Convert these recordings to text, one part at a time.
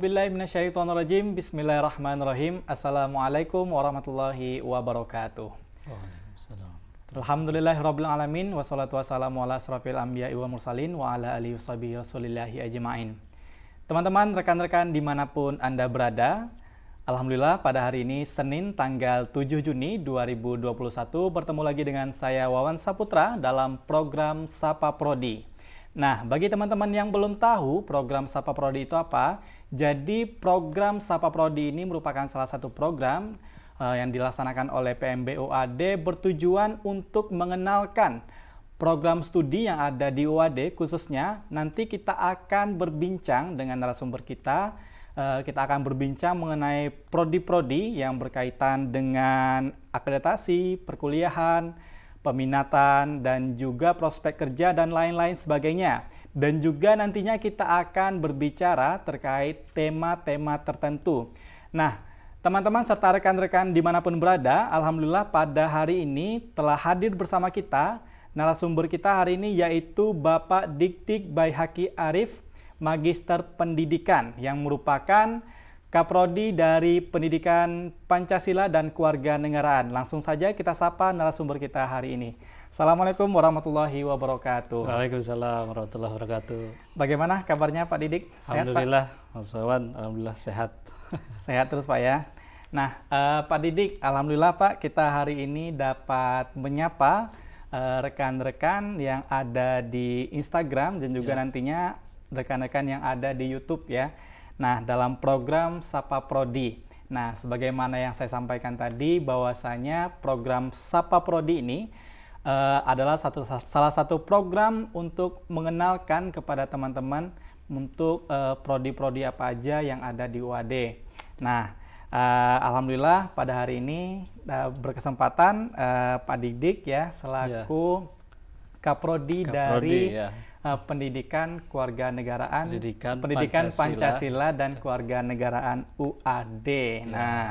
Auzubillahiminasyaitonirrajim. Bismillahirrahmanirrahim. Assalamualaikum warahmatullahi wabarakatuh. Alhamdulillahirrabbilalamin Wassalatu wassalamu ala asrafil anbiya wa mursalin Wa ala alihi wassabihi rasulillahi ajma'in Teman-teman, rekan-rekan di mana pun Anda berada Alhamdulillah pada hari ini Senin tanggal 7 Juni 2021 Bertemu lagi dengan saya Wawan Saputra dalam program Sapa Prodi Nah, bagi teman-teman yang belum tahu program Sapa Prodi itu apa, jadi program Sapa Prodi ini merupakan salah satu program uh, yang dilaksanakan oleh PMBUAD bertujuan untuk mengenalkan program studi yang ada di UAD khususnya nanti kita akan berbincang dengan narasumber kita uh, kita akan berbincang mengenai prodi-prodi yang berkaitan dengan akreditasi, perkuliahan, peminatan, dan juga prospek kerja dan lain-lain sebagainya. Dan juga nantinya kita akan berbicara terkait tema-tema tertentu. Nah, teman-teman serta rekan-rekan di mana pun berada, Alhamdulillah pada hari ini telah hadir bersama kita narasumber kita hari ini yaitu Bapak Dik-Dik Baihaki Arif, Magister Pendidikan yang merupakan Kaprodi dari Pendidikan Pancasila dan Keluarga Negaraan. Langsung saja kita sapa narasumber kita hari ini. Assalamualaikum warahmatullahi wabarakatuh. Waalaikumsalam warahmatullahi wabarakatuh. Bagaimana kabarnya Pak Didik? Sehat, Alhamdulillah, Mas Wawan, Alhamdulillah sehat. sehat terus Pak ya. Nah, uh, Pak Didik, Alhamdulillah Pak, kita hari ini dapat menyapa eh, rekan-rekan uh, yang ada di Instagram dan juga ya. nantinya rekan-rekan yang ada di YouTube ya. Nah, dalam program Sapa Prodi. Nah, sebagaimana yang saya sampaikan tadi bahwasanya program Sapa Prodi ini uh, adalah satu salah satu program untuk mengenalkan kepada teman-teman untuk uh, prodi-prodi apa aja yang ada di UAD. Nah, uh, alhamdulillah pada hari ini uh, berkesempatan uh, Pak Didik ya selaku yeah. Kaprodi, Kaprodi dari ya uh, pendidikan keluarga negaraan, pendidikan, pendidikan Pancasila, Pancasila dan keluarga negaraan UAD. Ya. Nah,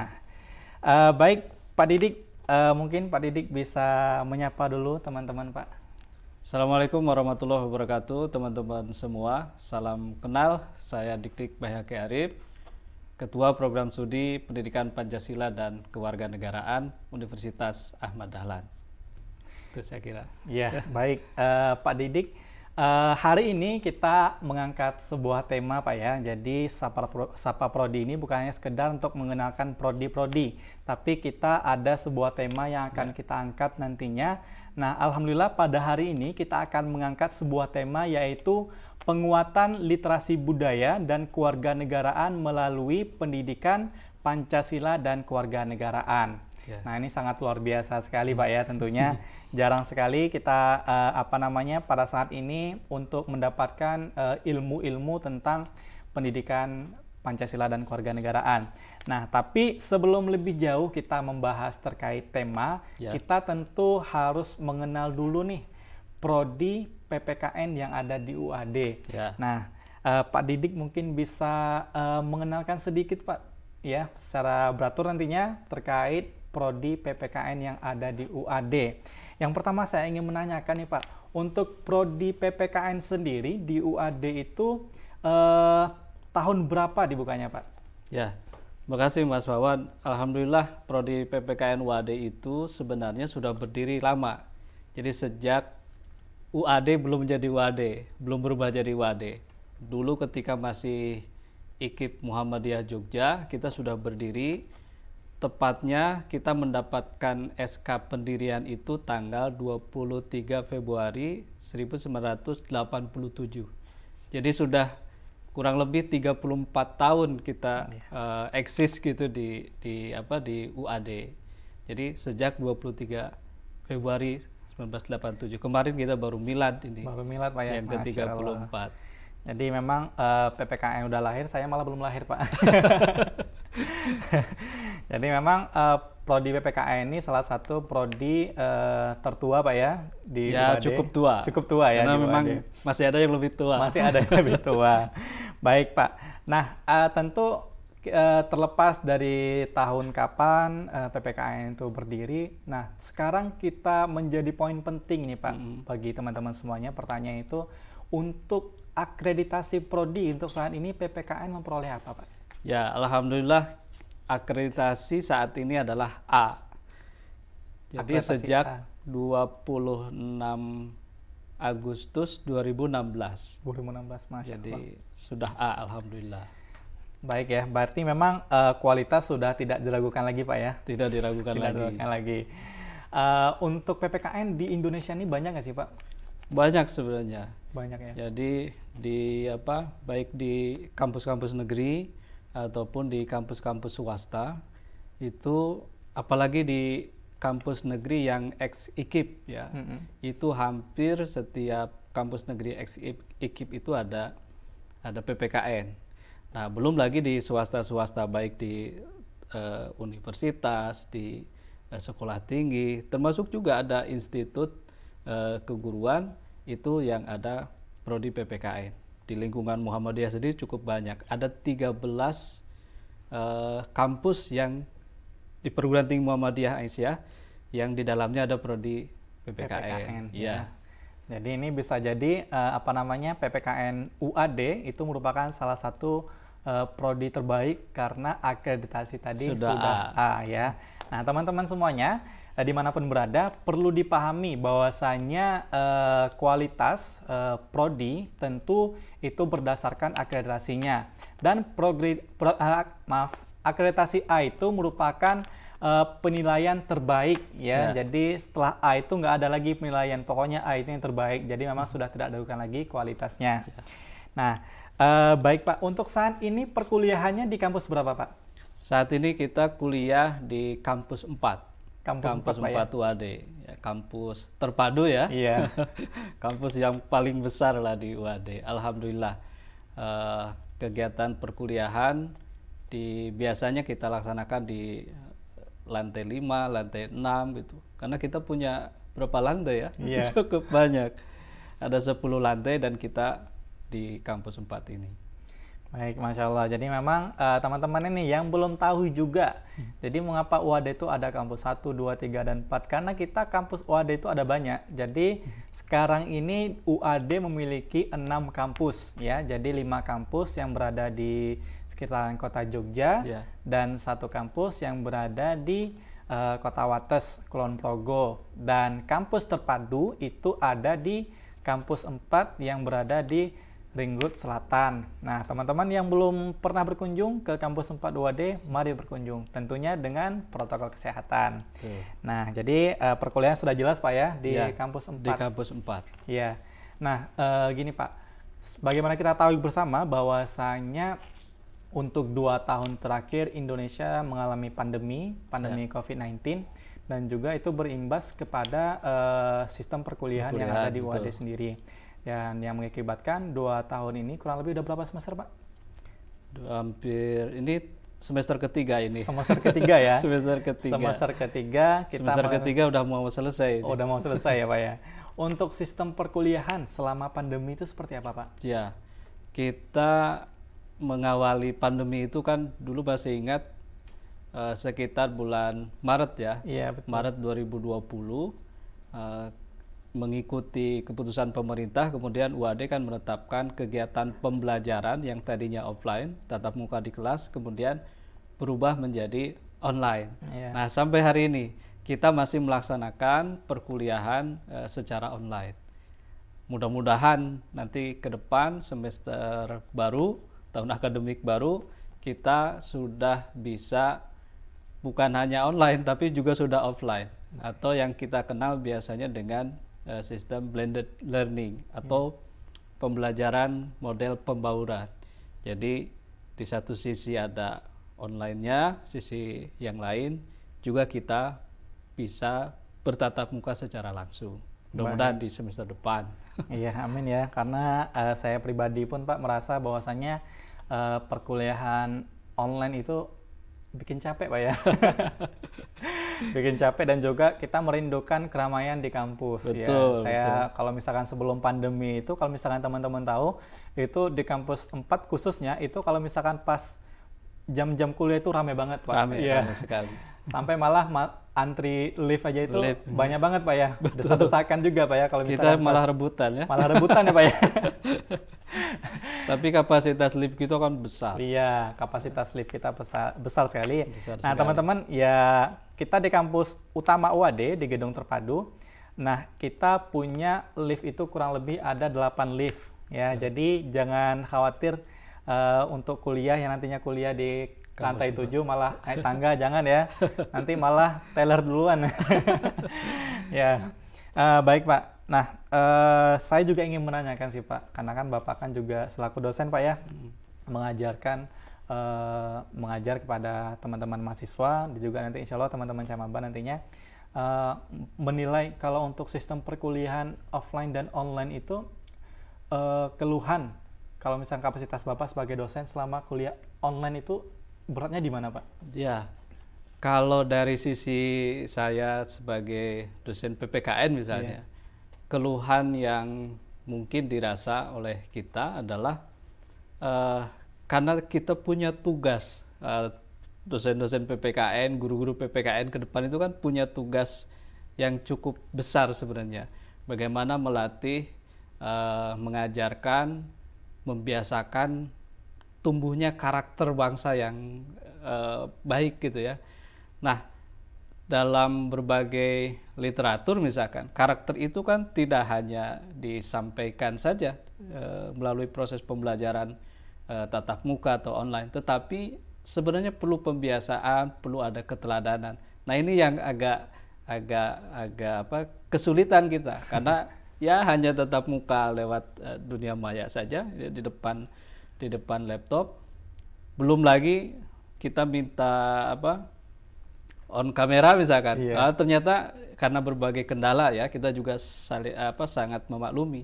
uh, baik Pak Didik, uh, mungkin Pak Didik bisa menyapa dulu teman-teman Pak. Assalamualaikum warahmatullahi wabarakatuh teman-teman semua. Salam kenal, saya Dik-Dik Bahyake Arif, Ketua Program Studi Pendidikan Pancasila dan Kewarganegaraan Universitas Ahmad Dahlan. Itu saya kira. Ya, baik uh, Pak Didik. Uh, hari ini kita mengangkat sebuah tema Pak ya. Jadi Sapa, Pro, Sapa Prodi ini bukan hanya sekedar untuk mengenalkan prodi-prodi, tapi kita ada sebuah tema yang akan ya. kita angkat nantinya. Nah, alhamdulillah pada hari ini kita akan mengangkat sebuah tema yaitu penguatan literasi budaya dan keluarga negaraan melalui pendidikan Pancasila dan keluarga negaraan. Yeah. Nah ini sangat luar biasa sekali Pak ya tentunya jarang sekali kita uh, apa namanya pada saat ini untuk mendapatkan uh, ilmu-ilmu tentang pendidikan Pancasila dan keluarga negaraan. Nah, tapi sebelum lebih jauh kita membahas terkait tema, yeah. kita tentu harus mengenal dulu nih prodi PPKN yang ada di UAD. Yeah. Nah, uh, Pak Didik mungkin bisa uh, mengenalkan sedikit Pak ya secara beratur nantinya terkait prodi PPKN yang ada di UAD. Yang pertama saya ingin menanyakan nih Pak, untuk prodi PPKN sendiri di UAD itu eh, tahun berapa dibukanya Pak? Ya, terima kasih Mas Wawan. Alhamdulillah prodi PPKN UAD itu sebenarnya sudah berdiri lama. Jadi sejak UAD belum menjadi UAD, belum berubah jadi UAD. Dulu ketika masih IKIP Muhammadiyah Jogja, kita sudah berdiri tepatnya kita mendapatkan SK pendirian itu tanggal 23 Februari 1987. Jadi sudah kurang lebih 34 tahun kita uh, eksis gitu di di apa di UAD. Jadi sejak 23 Februari 1987. Kemarin kita baru milad ini. Baru milad Pak ya. Yang ke-34. Jadi memang uh, eh, PPKN udah lahir, saya malah belum lahir Pak. Jadi memang uh, prodi PPKN ini salah satu prodi uh, tertua Pak ya di Ya, UAD. cukup tua. Cukup tua ya Karena memang masih ada yang lebih tua. Masih ada yang lebih tua. Baik Pak. Nah, uh, tentu uh, terlepas dari tahun kapan uh, PPKN itu berdiri, nah sekarang kita menjadi poin penting nih Pak mm -hmm. bagi teman-teman semuanya. Pertanyaan itu untuk akreditasi prodi untuk saat ini PPKN memperoleh apa Pak? Ya, alhamdulillah akreditasi saat ini adalah A. Jadi akreditasi sejak A. 26 Agustus 2016. 2016, Masya Jadi Allah. sudah A, alhamdulillah. Baik ya, berarti memang uh, kualitas sudah tidak diragukan lagi Pak ya? Tidak diragukan tidak lagi. Diragukan lagi. Uh, untuk PPKN di Indonesia ini banyak nggak sih Pak? Banyak sebenarnya. Banyak ya. Jadi di apa, baik di kampus-kampus negeri ataupun di kampus-kampus swasta itu apalagi di kampus negeri yang ex IKIP ya mm -hmm. itu hampir setiap kampus negeri ex IKIP itu ada ada PPKN. Nah belum lagi di swasta-swasta baik di uh, universitas, di uh, sekolah tinggi, termasuk juga ada institut uh, keguruan itu yang ada prodi PPKN. Di lingkungan Muhammadiyah sendiri cukup banyak. Ada 13 uh, kampus yang di perguruan tinggi Muhammadiyah Aisyah yang di dalamnya ada prodi PPKN. PPKN ya. ya. Jadi ini bisa jadi uh, apa namanya PPKN UAD itu merupakan salah satu uh, prodi terbaik karena akreditasi tadi sudah, sudah A. A ya. Nah teman-teman semuanya uh, di mana pun berada perlu dipahami bahwasanya uh, kualitas uh, prodi tentu itu berdasarkan akreditasinya dan progri, pro, uh, maaf akreditasi A itu merupakan uh, penilaian terbaik ya. ya. Jadi setelah A itu nggak ada lagi penilaian, pokoknya A itu yang terbaik. Jadi memang sudah tidak diragukan lagi kualitasnya. Ya. Nah, uh, baik Pak, untuk saat ini perkuliahannya di kampus berapa Pak? Saat ini kita kuliah di kampus 4. Kampus, kampus 4, 4 ya? UAD, ya, kampus terpadu ya. Iya. kampus yang paling besar lah di UAD. Alhamdulillah. Uh, kegiatan perkuliahan di biasanya kita laksanakan di lantai 5, lantai 6 gitu. Karena kita punya berapa lantai ya? Yeah. Cukup banyak. Ada 10 lantai dan kita di kampus 4 ini. Baik, Masya Allah. Jadi memang uh, teman-teman ini yang belum tahu juga. Hmm. Jadi mengapa UAD itu ada kampus 1, 2, 3, dan 4? Karena kita kampus UAD itu ada banyak. Jadi hmm. sekarang ini UAD memiliki 6 kampus. ya. Jadi 5 kampus yang berada di sekitaran kota Jogja yeah. dan satu kampus yang berada di uh, kota Wates, Kulon Progo dan kampus terpadu itu ada di kampus 4 yang berada di Ring Road Selatan. Nah, teman-teman yang belum pernah berkunjung ke kampus 4 2D, mari berkunjung. Tentunya dengan protokol kesehatan. Tuh. Nah, jadi uh, perkuliahan sudah jelas Pak ya di ya, kampus 4. Di kampus 4. Iya. Nah, uh, gini Pak, bagaimana kita tahu bersama bahwasanya untuk dua tahun terakhir Indonesia mengalami pandemi, pandemi ya. COVID-19 dan juga itu berimbas kepada uh, sistem perkuliahan, perkuliahan yang ada di UAD sendiri. Dan yang mengakibatkan dua tahun ini kurang lebih udah berapa semester, Pak? Hampir ini semester ketiga ini. Semester ketiga ya. semester ketiga. Semester ketiga kita semester ketiga udah mau selesai. Oh, udah mau selesai ya, Pak ya. Untuk sistem perkuliahan selama pandemi itu seperti apa, Pak? Ya. Kita mengawali pandemi itu kan dulu masih ingat uh, sekitar bulan Maret ya. Iya, betul. Maret 2020 uh, eh, mengikuti keputusan pemerintah kemudian UAD kan menetapkan kegiatan pembelajaran yang tadinya offline tatap muka di kelas kemudian berubah menjadi online. Iya. Nah, sampai hari ini kita masih melaksanakan perkuliahan uh, secara online. Mudah-mudahan nanti ke depan semester baru tahun akademik baru kita sudah bisa bukan hanya online tapi juga sudah offline atau yang kita kenal biasanya dengan uh, sistem blended learning atau pembelajaran model pembauran. Jadi di satu sisi ada online-nya, sisi yang lain juga kita bisa bertatap muka secara langsung. Mudah-mudahan di semester depan. Iya, amin ya. Karena uh, saya pribadi pun Pak merasa bahwasannya uh, perkuliahan online itu bikin capek Pak ya. bikin capek dan juga kita merindukan keramaian di kampus ya. betul, ya. Saya betul. kalau misalkan sebelum pandemi itu kalau misalkan teman-teman tahu itu di kampus 4 khususnya itu kalau misalkan pas jam-jam kuliah itu rame banget Pak. Rame, Iya. rame sekali. Sampai malah ma- antri lift aja itu Lift. banyak banget Pak ya. Desak-desakan juga Pak ya kalau Kita malah pas- rebutan ya. malah rebutan ya Pak ya. Tapi kapasitas lift kita kan besar. Iya, kapasitas lift kita besar, besar sekali. Besar nah, teman-teman, ya kita di kampus utama UAD di Gedung Terpadu. Nah, kita punya lift itu kurang lebih ada 8 lift ya. Jadi jangan khawatir eh, untuk kuliah yang nantinya kuliah di lantai 7 malah naik tangga jangan ya. Nanti malah teller duluan. ya. Eh, baik, Pak. Nah, eh, saya juga ingin menanyakan sih, Pak. Karena kan Bapak kan juga selaku dosen, Pak ya mengajarkan eh, mengajar kepada teman-teman mahasiswa dan juga nanti insya Allah teman-teman camaba nantinya eh, menilai kalau untuk sistem perkuliahan offline dan online itu eh, keluhan kalau misalnya kapasitas bapak sebagai dosen selama kuliah online itu beratnya di mana pak? Ya, kalau dari sisi saya sebagai dosen PPKN misalnya, keluhan yang mungkin dirasa oleh kita adalah eh, karena kita punya tugas eh, dosen-dosen PPKN, guru-guru PPKN ke depan itu kan punya tugas yang cukup besar sebenarnya. Bagaimana melatih, eh, mengajarkan, membiasakan tumbuhnya karakter bangsa yang eh, baik gitu ya. Nah, dalam berbagai literatur misalkan, karakter itu kan tidak hanya disampaikan saja eh, melalui proses pembelajaran eh, tatap muka atau online, tetapi sebenarnya perlu pembiasaan, perlu ada keteladanan. Nah, ini yang agak agak agak apa kesulitan kita karena ya hanya tatap muka lewat eh, dunia maya saja ya, di depan di depan laptop. Belum lagi kita minta apa on kamera misalkan. Iya. Ah, ternyata karena berbagai kendala ya kita juga sali- apa sangat memaklumi.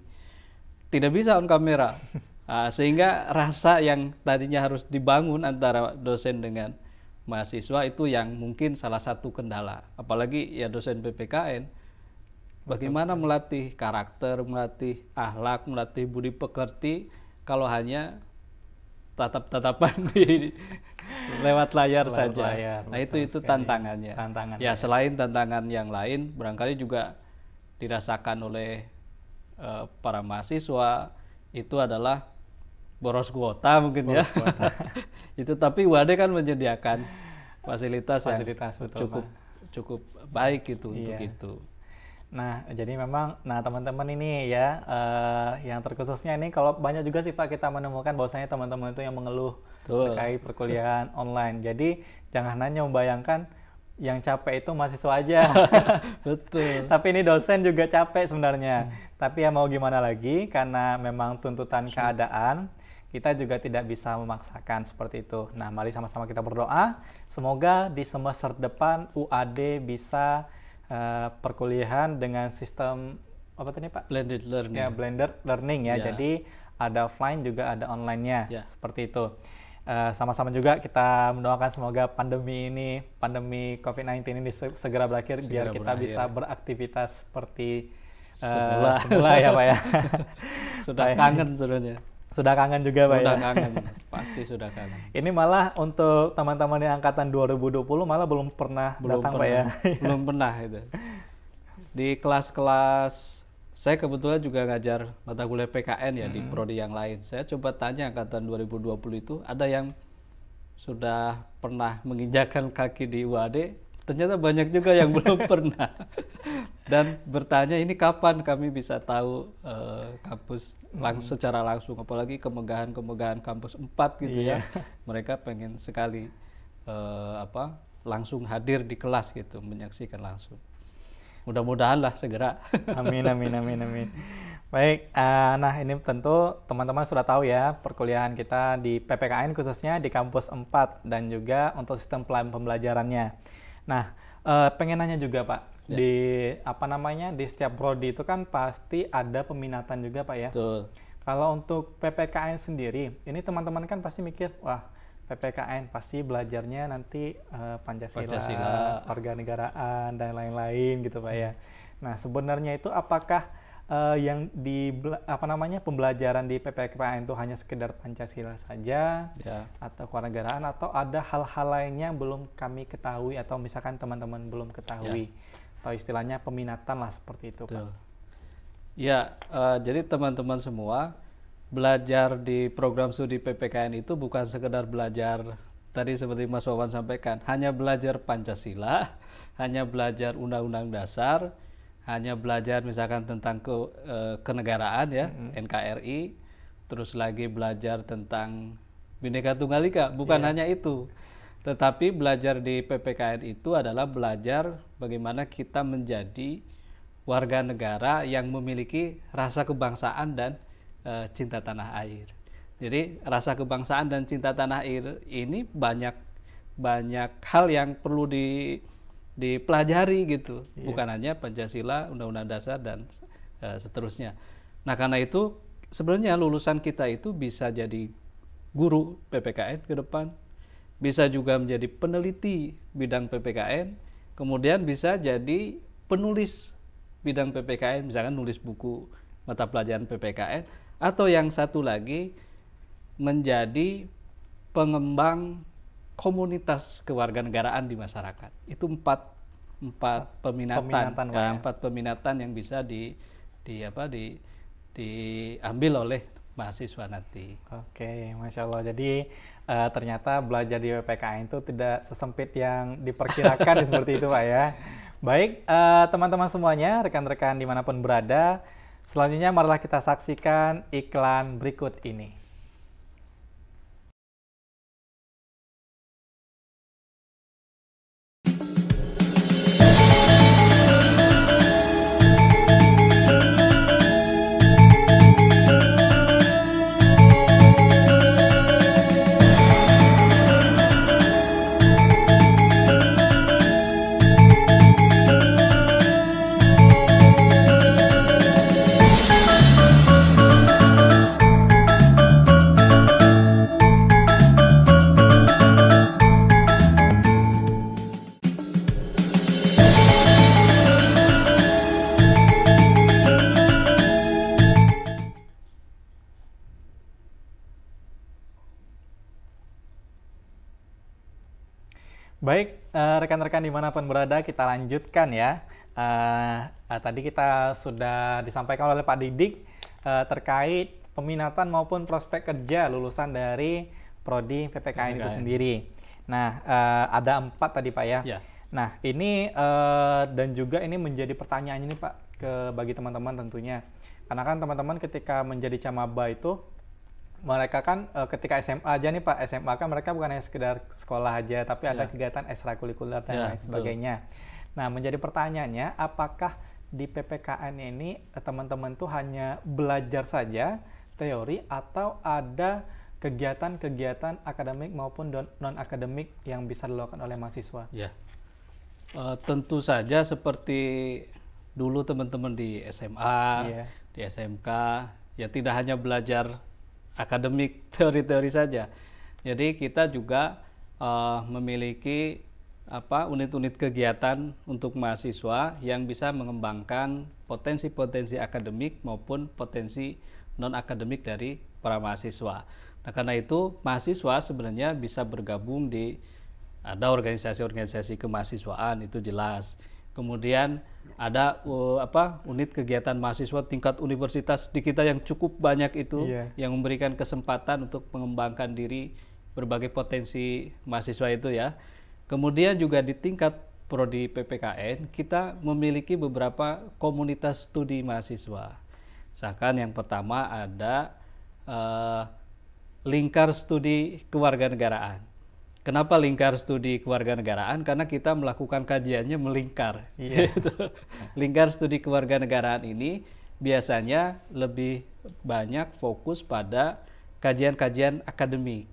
Tidak bisa on kamera. Ah, sehingga rasa yang tadinya harus dibangun antara dosen dengan mahasiswa itu yang mungkin salah satu kendala. Apalagi ya dosen PPKN bagaimana melatih karakter melatih akhlak melatih budi pekerti kalau hanya tatap-tatapan di lewat layar Lewat saja. layar, nah itu itu sekali. tantangannya. Tantangan, Ya selain tantangan yang lain, barangkali juga dirasakan oleh eh, para mahasiswa itu adalah boros kuota mungkin ya. itu tapi UAD kan menyediakan fasilitas, Fasilitas, yang betul, cukup Pak. cukup baik gitu untuk Iya. itu. Nah, jadi memang, nah teman-teman ini ya, eh, yang terkhususnya ini kalau banyak juga sih Pak kita menemukan bahwasanya teman-teman itu yang mengeluh Betul. terkait perkuliahan online. Jadi jangan hanya membayangkan yang capek itu mahasiswa aja. Betul. Tapi ini dosen juga capek sebenarnya. Tapi ya mau gimana lagi, karena memang tuntutan keadaan, kita juga tidak bisa memaksakan seperti itu. Nah, mari sama-sama kita berdoa. Semoga di semester depan UAD bisa eh, perkuliahan dengan sistem apa tadi Pak? Blended learning. Ya, blended learning ya. Ya. Jadi ada offline juga ada online-nya. Ya. Seperti itu. Eh, sama-sama juga kita mendoakan semoga pandemi ini, pandemi COVID-19 ini se- segera berakhir biar Segera kita berakhir. bisa beraktivitas seperti eh, Semula. semula ya Pak ya. Sudah kangen sebenarnya. Sudah kangen juga Pak Sudah ya. kangen. Pasti sudah kangen. Ini malah untuk teman-teman yang angkatan 2020 malah belum pernah belum datang pernah, Pak ya. belum pernah itu di kelas-kelas saya kebetulan juga ngajar mata kuliah PKN ya di prodi yang lain saya coba tanya angkatan 2020 itu ada yang sudah pernah menginjakan kaki di UAD ternyata banyak juga yang belum pernah. Dan bertanya ini kapan kami bisa tahu eh, kampus langsung secara langsung? Apalagi kemegahan-kemegahan kampus 4 gitu ya. Mereka pengen sekali eh, apa langsung hadir di kelas gitu menyaksikan langsung. Mudah-mudahan lah segera. Amin, amin, amin, amin. Baik, eh, nah ini tentu teman-teman sudah tahu ya perkuliahan kita di PPKN khususnya di kampus 4 dan juga untuk sistem pelan pembelajarannya. Nah, eh, pengen nanya juga Pak, Ya. di apa namanya di setiap prodi itu kan pasti ada peminatan juga Pak ya. betul Kalau untuk PPKN sendiri, ini teman-teman kan pasti mikir, wah PPKN pasti belajarnya nanti eh, Pancasila, Pancasila. warga negaraan dan lain-lain gitu Pak ya. Nah sebenarnya itu apakah uh, yang di apa namanya pembelajaran di PPKN itu hanya sekedar Pancasila saja ya. atau kewarganegaraan atau ada hal-hal lainnya yang belum kami ketahui atau misalkan teman-teman belum ketahui ya. atau istilahnya peminatan lah seperti itu Betul. Pak. Ya, uh, jadi teman-teman semua belajar di program studi PPKN itu bukan sekedar belajar tadi seperti Mas Wawan sampaikan, hanya belajar Pancasila, hanya belajar Undang-Undang Dasar, hanya belajar misalkan tentang ke, e, kenegaraan ya mm-hmm. NKRI terus lagi belajar tentang Bhinneka Tunggal Ika bukan yeah. hanya itu tetapi belajar di PPKN itu adalah belajar bagaimana kita menjadi warga negara yang memiliki rasa kebangsaan dan e, cinta tanah air jadi rasa kebangsaan dan cinta tanah air ini banyak banyak hal yang perlu di dipelajari gitu yeah. bukan hanya Pancasila Undang-Undang Dasar dan uh, seterusnya nah karena itu sebenarnya lulusan kita itu bisa jadi guru PPKN ke depan bisa juga menjadi peneliti bidang PPKN kemudian bisa jadi penulis bidang PPKN misalkan nulis buku mata pelajaran PPKN atau yang satu lagi menjadi pengembang komunitas kewarganegaraan di masyarakat. Itu empat empat peminatan, peminatan ya, empat peminatan yang bisa di di apa di diambil oleh mahasiswa nanti. Oke, masya Allah. Jadi uh, ternyata belajar di PPKN itu tidak sesempit yang diperkirakan seperti itu, Pak ya. Baik, uh, teman-teman semuanya, rekan-rekan di mana pun berada, selanjutnya marilah kita saksikan iklan berikut ini. Rekan-rekan di mana pun berada, kita lanjutkan ya. Uh, uh, tadi kita sudah disampaikan oleh Pak Didik uh, terkait peminatan maupun prospek kerja lulusan dari prodi PPKN, PPKN. itu sendiri. Nah, uh, ada empat tadi Pak ya. ya. Nah, ini uh, dan juga ini menjadi pertanyaan ini Pak ke bagi teman-teman tentunya. Karena kan teman-teman ketika menjadi camaba itu mereka kan uh, ketika SMA aja nih Pak SMA kan mereka bukan hanya sekedar sekolah aja tapi ada yeah. kegiatan ekstrakurikuler dan yeah, lain sebagainya. Betul. Nah menjadi pertanyaannya apakah di PPKN ini eh, teman-teman tuh hanya belajar saja teori atau ada kegiatan-kegiatan akademik maupun non akademik yang bisa dilakukan oleh mahasiswa? Ya, uh, tentu saja seperti dulu teman-teman di SMA, yeah. di SMK, ya tidak hanya belajar akademik teori-teori saja. Jadi kita juga uh, memiliki apa unit-unit kegiatan untuk mahasiswa yang bisa mengembangkan potensi-potensi akademik maupun potensi non akademik dari para mahasiswa. Nah, karena itu mahasiswa sebenarnya bisa bergabung di ada organisasi-organisasi kemahasiswaan itu jelas kemudian ada uh, apa unit kegiatan mahasiswa tingkat universitas di kita yang cukup banyak itu yeah. yang memberikan kesempatan untuk mengembangkan diri berbagai potensi mahasiswa itu ya. Kemudian juga di tingkat prodi PPKN kita memiliki beberapa komunitas studi mahasiswa. Misalkan yang pertama ada uh, lingkar studi kewarganegaraan Kenapa lingkar studi kewarganegaraan? Karena kita melakukan kajiannya melingkar. Yeah. Gitu. lingkar studi kewarganegaraan ini biasanya lebih banyak fokus pada kajian-kajian akademik.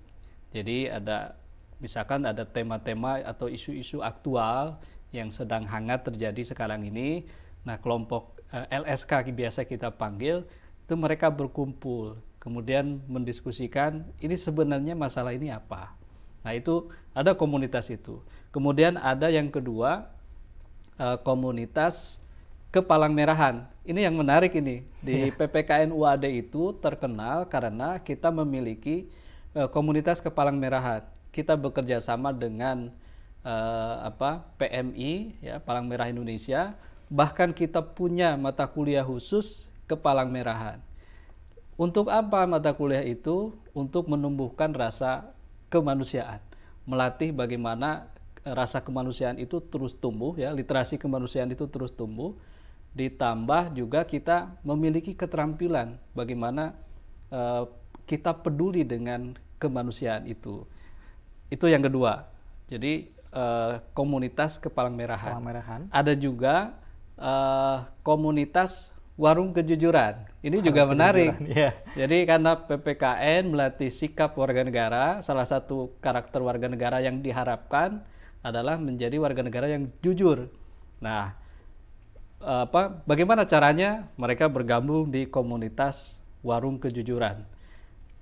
Jadi ada misalkan ada tema-tema atau isu-isu aktual yang sedang hangat terjadi sekarang ini. Nah, kelompok eh, LSK biasa kita panggil itu mereka berkumpul, kemudian mendiskusikan ini sebenarnya masalah ini apa Nah, itu ada komunitas itu. Kemudian ada yang kedua, uh, komunitas kepalang merahan. Ini yang menarik ini. Di yeah. PPKN UAD itu terkenal karena kita memiliki uh, komunitas kepalang merahan. Kita bekerja sama dengan uh, apa PMI ya Palang Merah Indonesia. Bahkan kita punya mata kuliah khusus kepalang merahan. Untuk apa mata kuliah itu? Untuk menumbuhkan rasa kemanusiaan, melatih bagaimana rasa kemanusiaan itu terus tumbuh ya, literasi kemanusiaan itu terus tumbuh ditambah juga kita memiliki keterampilan bagaimana uh, kita peduli dengan kemanusiaan itu. Itu yang kedua. Jadi uh, komunitas kepalang merahan. Kepalang merahan. Ada juga uh, komunitas warung kejujuran. Ini warung juga menarik. Yeah. Jadi karena PPKN melatih sikap warga negara, salah satu karakter warga negara yang diharapkan adalah menjadi warga negara yang jujur. Nah, apa bagaimana caranya mereka bergabung di komunitas warung kejujuran.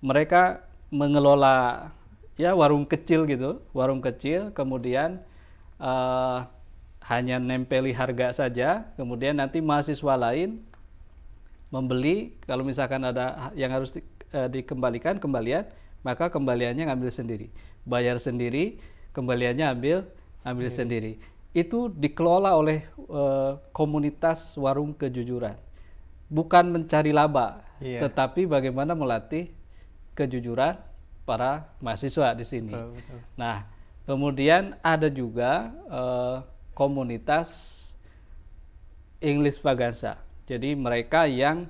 Mereka mengelola ya warung kecil gitu, warung kecil, kemudian uh, hanya nempeli harga saja, kemudian nanti mahasiswa lain membeli kalau misalkan ada yang harus di, uh, dikembalikan kembalian, maka kembaliannya ngambil sendiri, bayar sendiri, kembaliannya ambil ambil sendiri itu dikelola oleh uh, komunitas warung kejujuran. Bukan mencari laba, yeah. tetapi bagaimana melatih kejujuran para mahasiswa di sini. Betul, betul. Nah, kemudian ada juga uh, komunitas English Vagansa. Jadi mereka yang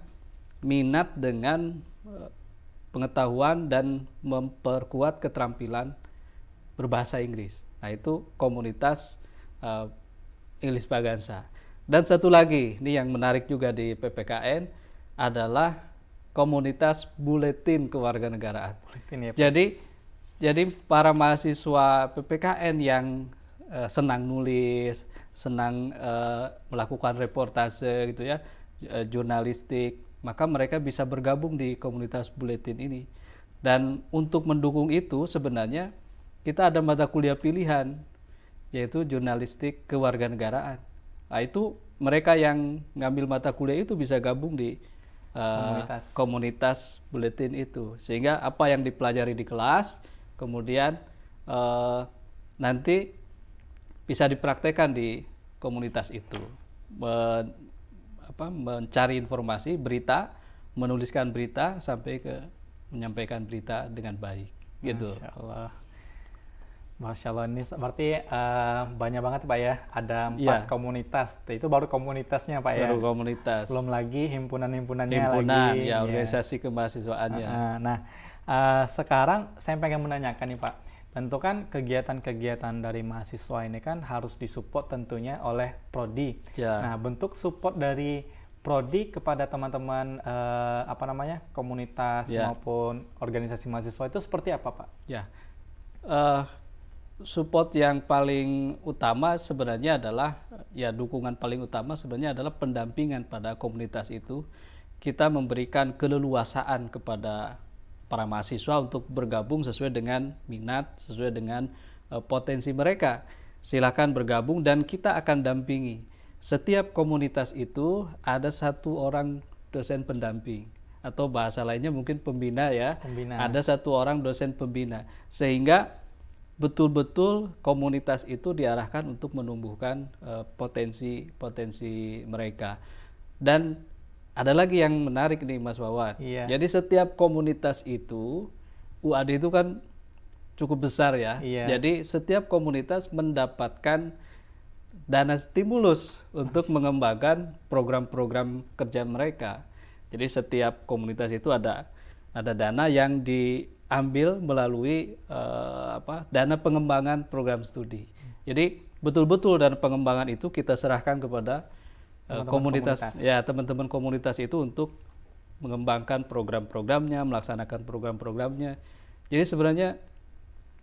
minat dengan uh, pengetahuan dan memperkuat keterampilan berbahasa Inggris. Nah, itu komunitas uh, English Bagansa. Dan satu lagi, ini yang menarik juga di PPKN adalah komunitas buletin kewarganegaraan. Buletin ya, Pak. Jadi jadi para mahasiswa PPKN yang uh, senang nulis, senang uh, melakukan reportase gitu ya, uh, jurnalistik, maka mereka bisa bergabung di komunitas buletin ini. Dan untuk mendukung itu sebenarnya kita ada mata kuliah pilihan yaitu jurnalistik kewarganegaraan. Nah, itu mereka yang ngambil mata kuliah itu bisa gabung di uh, komunitas. komunitas buletin itu. Sehingga apa yang dipelajari di kelas kemudian uh, nanti bisa dipraktekkan di komunitas itu. Men, apa, mencari informasi, berita, menuliskan berita sampai ke menyampaikan berita dengan baik gitu. Masya Allah. Masya Allah ini berarti uh, banyak banget Pak ya, ada empat yeah. komunitas. Itu baru komunitasnya Pak ya. Baru komunitas. Belum lagi himpunan-himpunannya Himpunan, lagi. ya organisasi ya. kemahasiswaannya. Uh, uh, nah uh, sekarang saya pengen menanyakan nih Pak, tentu kan kegiatan-kegiatan dari mahasiswa ini kan harus disupport tentunya oleh prodi. Yeah. Nah bentuk support dari prodi kepada teman-teman uh, apa namanya komunitas yeah. maupun organisasi mahasiswa itu seperti apa Pak? Ya. Uh, support yang paling utama sebenarnya adalah ya dukungan paling utama sebenarnya adalah pendampingan pada komunitas itu. Kita memberikan keleluasaan kepada para mahasiswa untuk bergabung sesuai dengan minat, sesuai dengan uh, potensi mereka. Silakan bergabung dan kita akan dampingi. Setiap komunitas itu ada satu orang dosen pendamping atau bahasa lainnya mungkin pembina ya. Pembina. Ada satu orang dosen pembina sehingga betul-betul komunitas itu diarahkan untuk menumbuhkan potensi-potensi uh, mereka. Dan ada lagi yang menarik nih Mas Wawan. Iya. Jadi setiap komunitas itu UAD itu kan cukup besar ya. Iya. Jadi setiap komunitas mendapatkan dana stimulus untuk mengembangkan program-program kerja mereka. Jadi setiap komunitas itu ada ada dana yang di ambil melalui uh, apa dana pengembangan program studi. Jadi betul-betul dana pengembangan itu kita serahkan kepada uh, komunitas, komunitas ya teman-teman komunitas itu untuk mengembangkan program-programnya, melaksanakan program-programnya. Jadi sebenarnya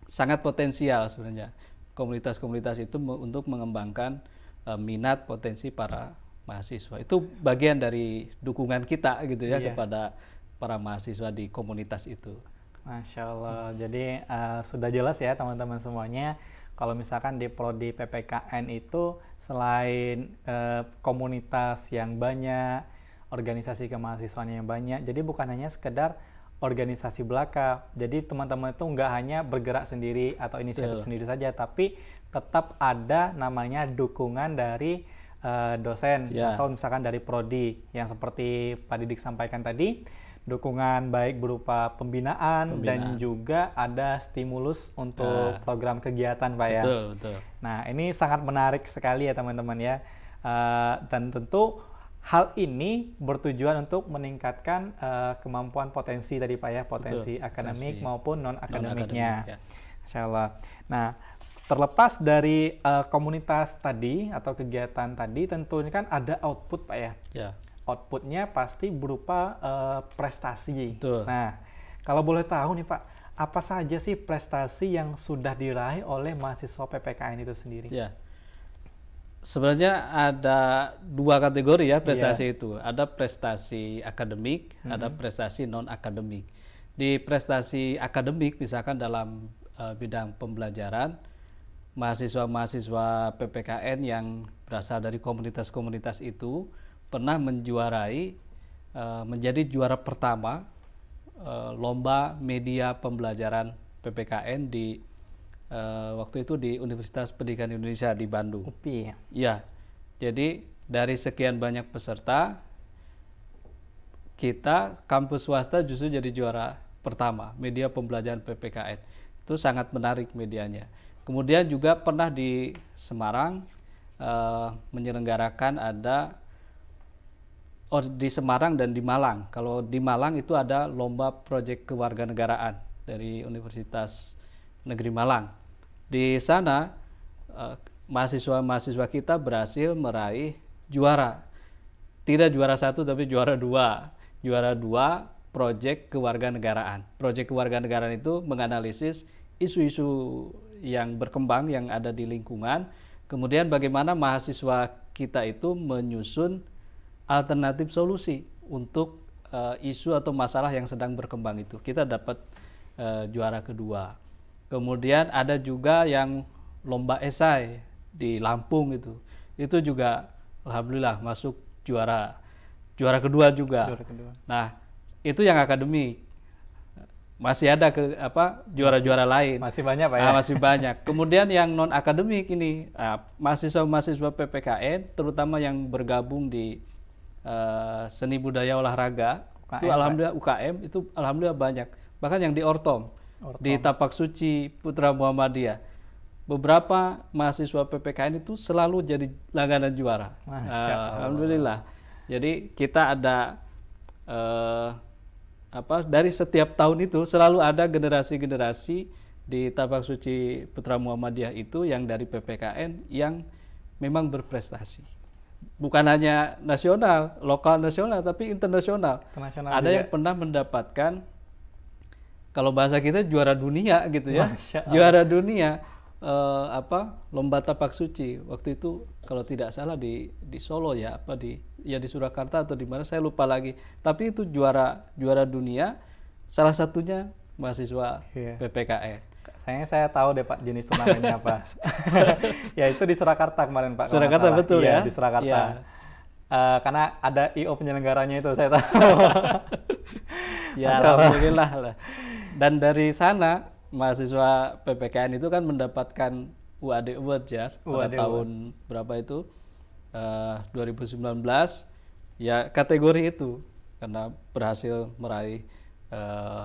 sangat potensial sebenarnya komunitas-komunitas itu untuk mengembangkan uh, minat potensi para mahasiswa. Itu bagian dari dukungan kita gitu ya iya. kepada para mahasiswa di komunitas itu. Masya Allah. Jadi uh, sudah jelas ya teman-teman semuanya kalau misalkan di prodi PPKN itu selain eh, komunitas yang banyak, organisasi kemahasiswaan yang banyak, jadi bukan hanya sekedar organisasi belaka. Jadi teman-teman itu nggak hanya bergerak sendiri atau inisiatif Betul. sendiri saja, tapi tetap ada namanya dukungan dari eh, dosen Ya. atau misalkan dari prodi yang seperti Pak Didik sampaikan tadi, dukungan baik berupa pembinaan, dan Pembinaan. juga ada stimulus untuk Ah. program kegiatan, Pak ya. Betul, betul. Nah, ini sangat menarik sekali ya teman-teman ya. Eh, dan tentu hal ini bertujuan untuk meningkatkan eh, kemampuan potensi tadi Pak ya, potensi Betul, akademik maupun non akademiknya. Ya. Insya Allah. Nah, terlepas dari eh, komunitas tadi atau kegiatan tadi, tentunya kan ada output Pak ya. Ya. Outputnya pasti berupa eh, prestasi. Betul. Nah, kalau boleh tahu nih Pak, apa saja sih prestasi yang sudah diraih oleh mahasiswa PPKN itu sendiri? Ya. Sebenarnya ada dua kategori ya prestasi Iya. itu. Ada prestasi akademik, ada prestasi non akademik. Di prestasi akademik misalkan dalam eh, bidang pembelajaran, mahasiswa-mahasiswa PPKN yang berasal dari komunitas-komunitas itu pernah menjuarai eh, menjadi juara pertama eh, lomba media pembelajaran PPKN di eh, waktu itu di Universitas Pendidikan Indonesia di Bandung. UPI ya. Ya, jadi dari sekian banyak peserta, kita kampus swasta justru jadi juara pertama media pembelajaran PPKN. Itu sangat menarik medianya. Kemudian juga pernah di Semarang eh, menyelenggarakan ada oh, di Semarang dan di Malang. Kalau di Malang itu ada lomba proyek kewarganegaraan dari Universitas Negeri Malang. Di sana eh, mahasiswa-mahasiswa kita berhasil meraih juara. Tidak juara satu tapi juara dua. Juara dua proyek kewarganegaraan. Proyek kewarganegaraan itu menganalisis isu-isu yang berkembang yang ada di lingkungan. Kemudian bagaimana mahasiswa kita itu menyusun alternatif solusi untuk eh, isu atau masalah yang sedang berkembang itu. Kita dapat eh, juara kedua. Kemudian ada juga yang lomba esai di Lampung itu. Itu juga alhamdulillah masuk juara juara kedua juga. Juara kedua. Nah, itu yang akademik. Masih ada ke apa juara-juara lain. Masih banyak Pak ya. Ah, masih banyak. Kemudian yang non akademik ini ah, mahasiswa-mahasiswa PPKN, terutama yang bergabung di eh, seni budaya olahraga, UKM, itu alhamdulillah UKM itu alhamdulillah banyak. Bahkan yang di Ortom, Ortom. di Tapak Suci Putra Muhammadiyah, beberapa mahasiswa PPKN itu selalu jadi langganan juara. Masya Allah. alhamdulillah. Jadi kita ada eh, apa dari setiap tahun itu selalu ada generasi-generasi di Tapak Suci Putra Muhammadiyah itu yang dari PPKN yang memang berprestasi. Bukan hanya nasional, lokal nasional, tapi internasional. Internasional ada juga. yang pernah mendapatkan kalau bahasa kita juara dunia gitu ya, juara dunia eh, apa lomba tapak suci waktu itu kalau tidak salah di di Solo ya apa di ya di Surakarta atau di mana saya lupa lagi tapi itu juara juara dunia salah satunya mahasiswa Iya. PPKN Sayangnya saya tahu deh Pak jenis turnamennya apa. ya itu di Surakarta kemarin Pak. Surakarta betul Iya, ya? di Surakarta. Iya. Eh, karena ada IO penyelenggaranya itu saya tahu. ya Masya Allah. alhamdulillah lah dan dari sana mahasiswa PPKN itu kan mendapatkan UAD Award ya pada UAD tahun berapa itu Eh, 2019 ya kategori itu karena berhasil meraih eh,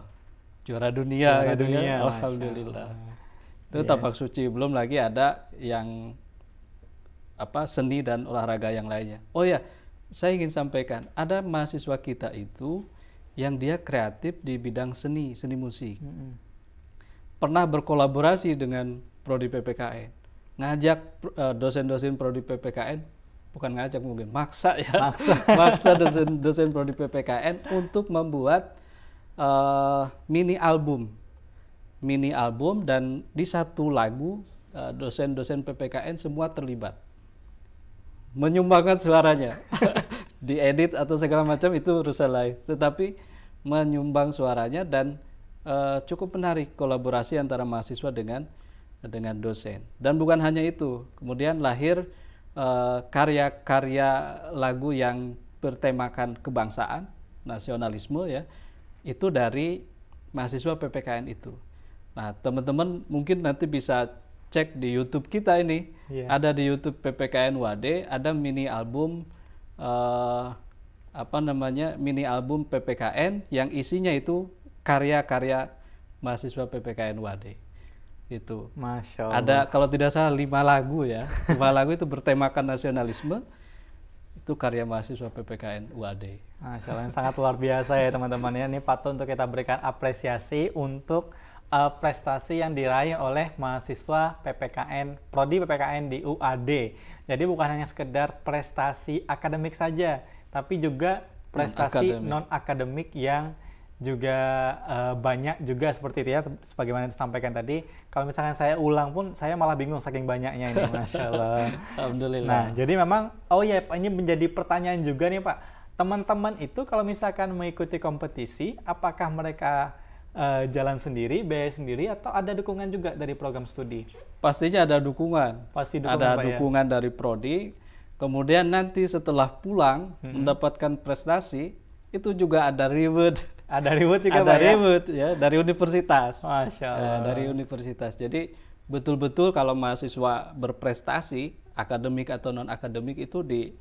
juara dunia Juara gitu dunia, ya alhamdulillah Allah. itu Iya. tapak suci belum lagi ada yang apa seni dan olahraga yang lainnya oh ya saya ingin sampaikan ada mahasiswa kita itu yang dia kreatif di bidang seni seni musik Mm-mm. pernah berkolaborasi dengan prodi PPKN ngajak eh, dosen-dosen prodi PPKN bukan ngajak mungkin maksa ya Maksa. maksa dosen dosen prodi PPKN untuk membuat eh, mini album. Mini album dan di satu lagu eh, dosen-dosen PPKN semua terlibat. Menyumbangkan suaranya. Diedit atau segala macam itu urusan lain. Tetapi menyumbang suaranya dan eh, cukup menarik kolaborasi antara mahasiswa dengan dengan dosen. Dan bukan hanya itu, kemudian lahir karya-karya lagu yang bertemakan kebangsaan, nasionalisme ya, itu dari mahasiswa PPKN itu. Nah, teman-teman mungkin nanti bisa cek di YouTube kita ini, yeah. ada di YouTube PPKN WAD, ada mini album eh, apa namanya mini album PPKN yang isinya itu karya-karya mahasiswa PPKN WAD itu. Masya Allah. Ada kalau tidak salah lima lagu ya, lima lagu itu bertemakan nasionalisme. Itu karya mahasiswa PPKN UAD. Masya Allah, sangat luar biasa ya teman-teman ya. Ini patut untuk kita berikan apresiasi untuk uh, prestasi yang diraih oleh mahasiswa PPKN, prodi PPKN di UAD. Jadi bukan hanya sekedar prestasi akademik saja, tapi juga prestasi non akademik yang juga uh, banyak juga seperti itu ya sebagaimana disampaikan tadi. Kalau misalnya saya ulang pun saya malah bingung saking banyaknya ini masya Allah alhamdulillah. Nah jadi memang oh ya ini menjadi pertanyaan juga nih pak. Teman-teman itu kalau misalkan mengikuti kompetisi apakah mereka uh, jalan sendiri biaya sendiri atau ada dukungan juga dari program studi? Pastinya ada dukungan. Pasti dukungan, ada pak, ya? dukungan ya? dari prodi. Kemudian nanti setelah pulang hmm. mendapatkan prestasi itu juga ada reward ada reward juga ada reward ya? ya dari universitas. Masya Allah. Ya, dari universitas. Jadi betul-betul kalau mahasiswa berprestasi akademik atau non akademik itu di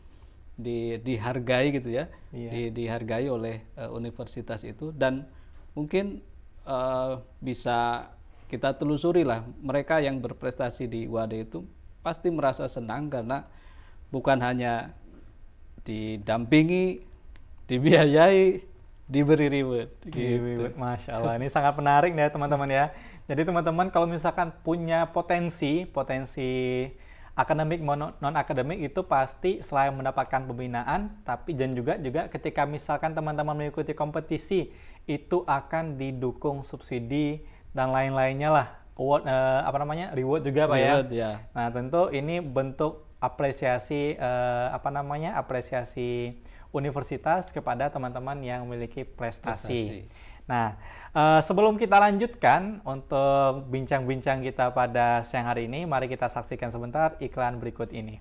di dihargai gitu ya, iya. di, dihargai oleh uh, universitas itu dan mungkin uh, bisa kita telusuri lah mereka yang berprestasi di UAD itu pasti merasa senang karena bukan hanya didampingi, dibiayai, diberi reward. Gitu. Masya Allah, ini sangat menarik ya teman-teman ya. Jadi teman-teman kalau misalkan punya potensi, potensi akademik non akademik itu pasti selain mendapatkan pembinaan, tapi dan juga juga ketika misalkan teman-teman mengikuti kompetisi itu akan didukung subsidi dan lain-lainnya lah. Award, eh, apa namanya reward juga pak ya. ya. Nah tentu ini bentuk apresiasi eh, apa namanya apresiasi universitas kepada teman-teman yang memiliki prestasi. prestasi. Nah, uh, sebelum kita lanjutkan untuk bincang-bincang kita pada siang hari ini, mari kita saksikan sebentar iklan berikut ini.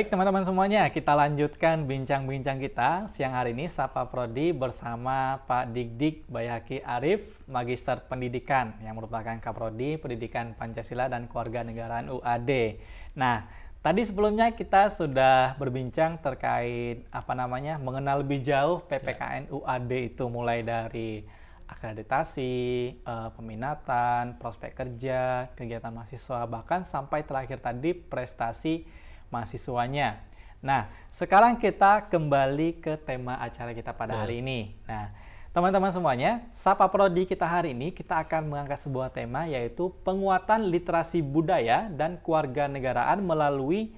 Baik teman-teman semuanya, kita lanjutkan bincang-bincang kita siang hari ini Sapa Prodi bersama Pak Dik-Dik Bayaki Arif, Magister Pendidikan yang merupakan Kaprodi Pendidikan Pancasila dan Kewarganegaraan UAD. Nah, tadi sebelumnya kita sudah berbincang terkait apa namanya mengenal lebih jauh PPKN UAD itu mulai dari akreditasi, eh, peminatan, prospek kerja, kegiatan mahasiswa, bahkan sampai terakhir tadi prestasi mahasiswanya. Nah, sekarang kita kembali ke tema acara kita pada hari ini. Nah, teman-teman semuanya, Sapa Prodi kita hari ini kita akan mengangkat sebuah tema yaitu penguatan literasi budaya dan keluarga negaraan melalui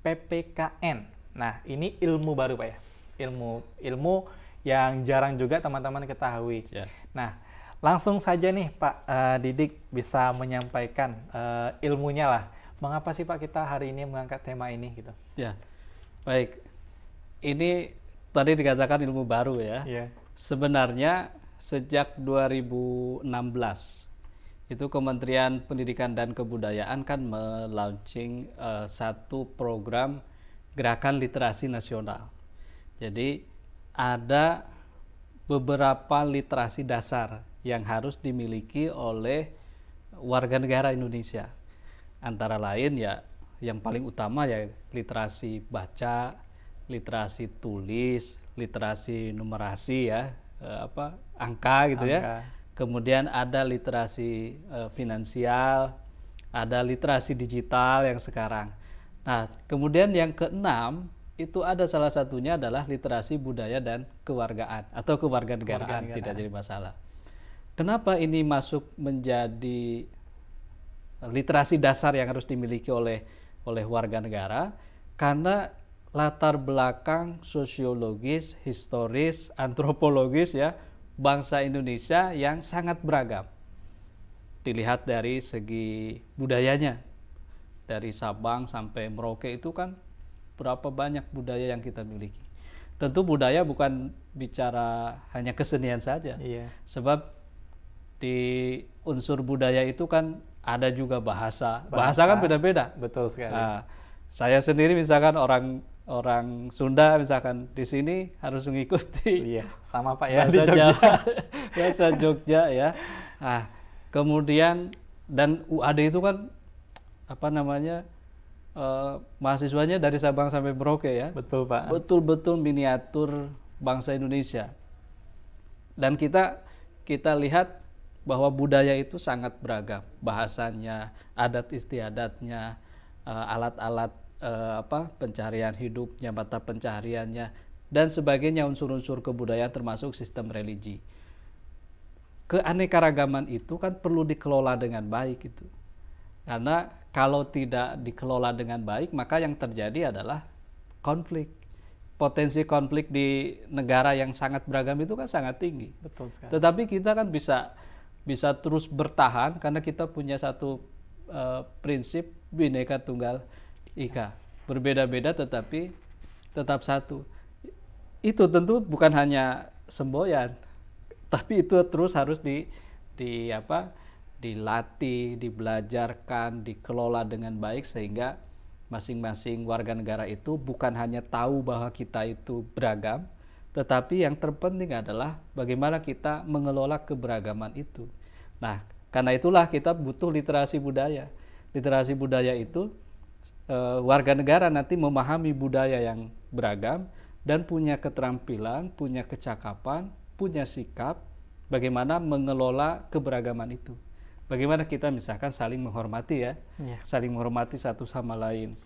PPKN. Nah, ini ilmu baru Pak ya. Ilmu ilmu yang jarang juga teman-teman ketahui. Yeah. Nah, langsung saja nih Pak uh, Didik bisa menyampaikan uh, ilmunya lah mengapa sih Pak kita hari ini mengangkat tema ini gitu? Ya, baik. Ini tadi dikatakan ilmu baru ya. ya. Sebenarnya sejak 2016 itu Kementerian Pendidikan dan Kebudayaan kan melaunching uh, satu program gerakan literasi nasional. Jadi ada beberapa literasi dasar yang harus dimiliki oleh warga negara Indonesia antara lain ya yang paling utama ya literasi baca, literasi tulis, literasi numerasi ya, eh, apa angka gitu ya. angka. ya. Kemudian ada literasi eh, finansial, ada literasi digital yang sekarang. Nah, kemudian yang keenam itu ada salah satunya adalah literasi budaya dan kewargaan atau kewarganegaraan, kewarganegaraan. tidak jadi masalah. kenapa ini masuk menjadi literasi dasar yang harus dimiliki oleh oleh warga negara karena latar belakang sosiologis, historis, antropologis ya bangsa Indonesia yang sangat beragam. Dilihat dari segi budayanya. Dari Sabang sampai Merauke itu kan berapa banyak budaya yang kita miliki. Tentu budaya bukan bicara hanya kesenian saja. Iya. Sebab di unsur budaya itu kan ada juga bahasa. Bahasa. Bahasa, kan beda-beda. Betul sekali. Nah, saya sendiri misalkan orang orang Sunda misalkan di sini harus mengikuti iya, sama Pak ya di bahasa Jogja. Jawa, bahasa Jogja ya. Nah, kemudian dan UAD itu kan apa namanya eh, mahasiswanya dari Sabang sampai Merauke ya. Betul Pak. Betul-betul miniatur bangsa Indonesia. Dan kita kita lihat bahwa budaya itu sangat beragam, bahasanya, adat istiadatnya, eh, alat-alat eh, apa pencarian hidupnya, mata pencahariannya dan sebagainya unsur-unsur kebudayaan termasuk sistem religi. Keanekaragaman itu kan perlu dikelola dengan baik itu. Karena kalau tidak dikelola dengan baik, maka yang terjadi adalah konflik. Potensi konflik di negara yang sangat beragam itu kan sangat tinggi. Betul sekali. Tetapi kita kan bisa bisa terus bertahan karena kita punya satu eh, prinsip bineka tunggal ika. Berbeda-beda tetapi tetap satu. Itu tentu bukan hanya semboyan, tapi itu terus harus di di apa? dilatih, dibelajarkan, dikelola dengan baik sehingga masing-masing warga negara itu bukan hanya tahu bahwa kita itu beragam, tetapi yang terpenting adalah bagaimana kita mengelola keberagaman itu. Nah, karena itulah kita butuh literasi budaya. Literasi budaya itu eh, warga negara nanti memahami budaya yang beragam dan punya keterampilan, punya kecakapan, punya sikap bagaimana mengelola keberagaman itu. Bagaimana kita misalkan saling menghormati ya, Iya. saling menghormati satu sama lain,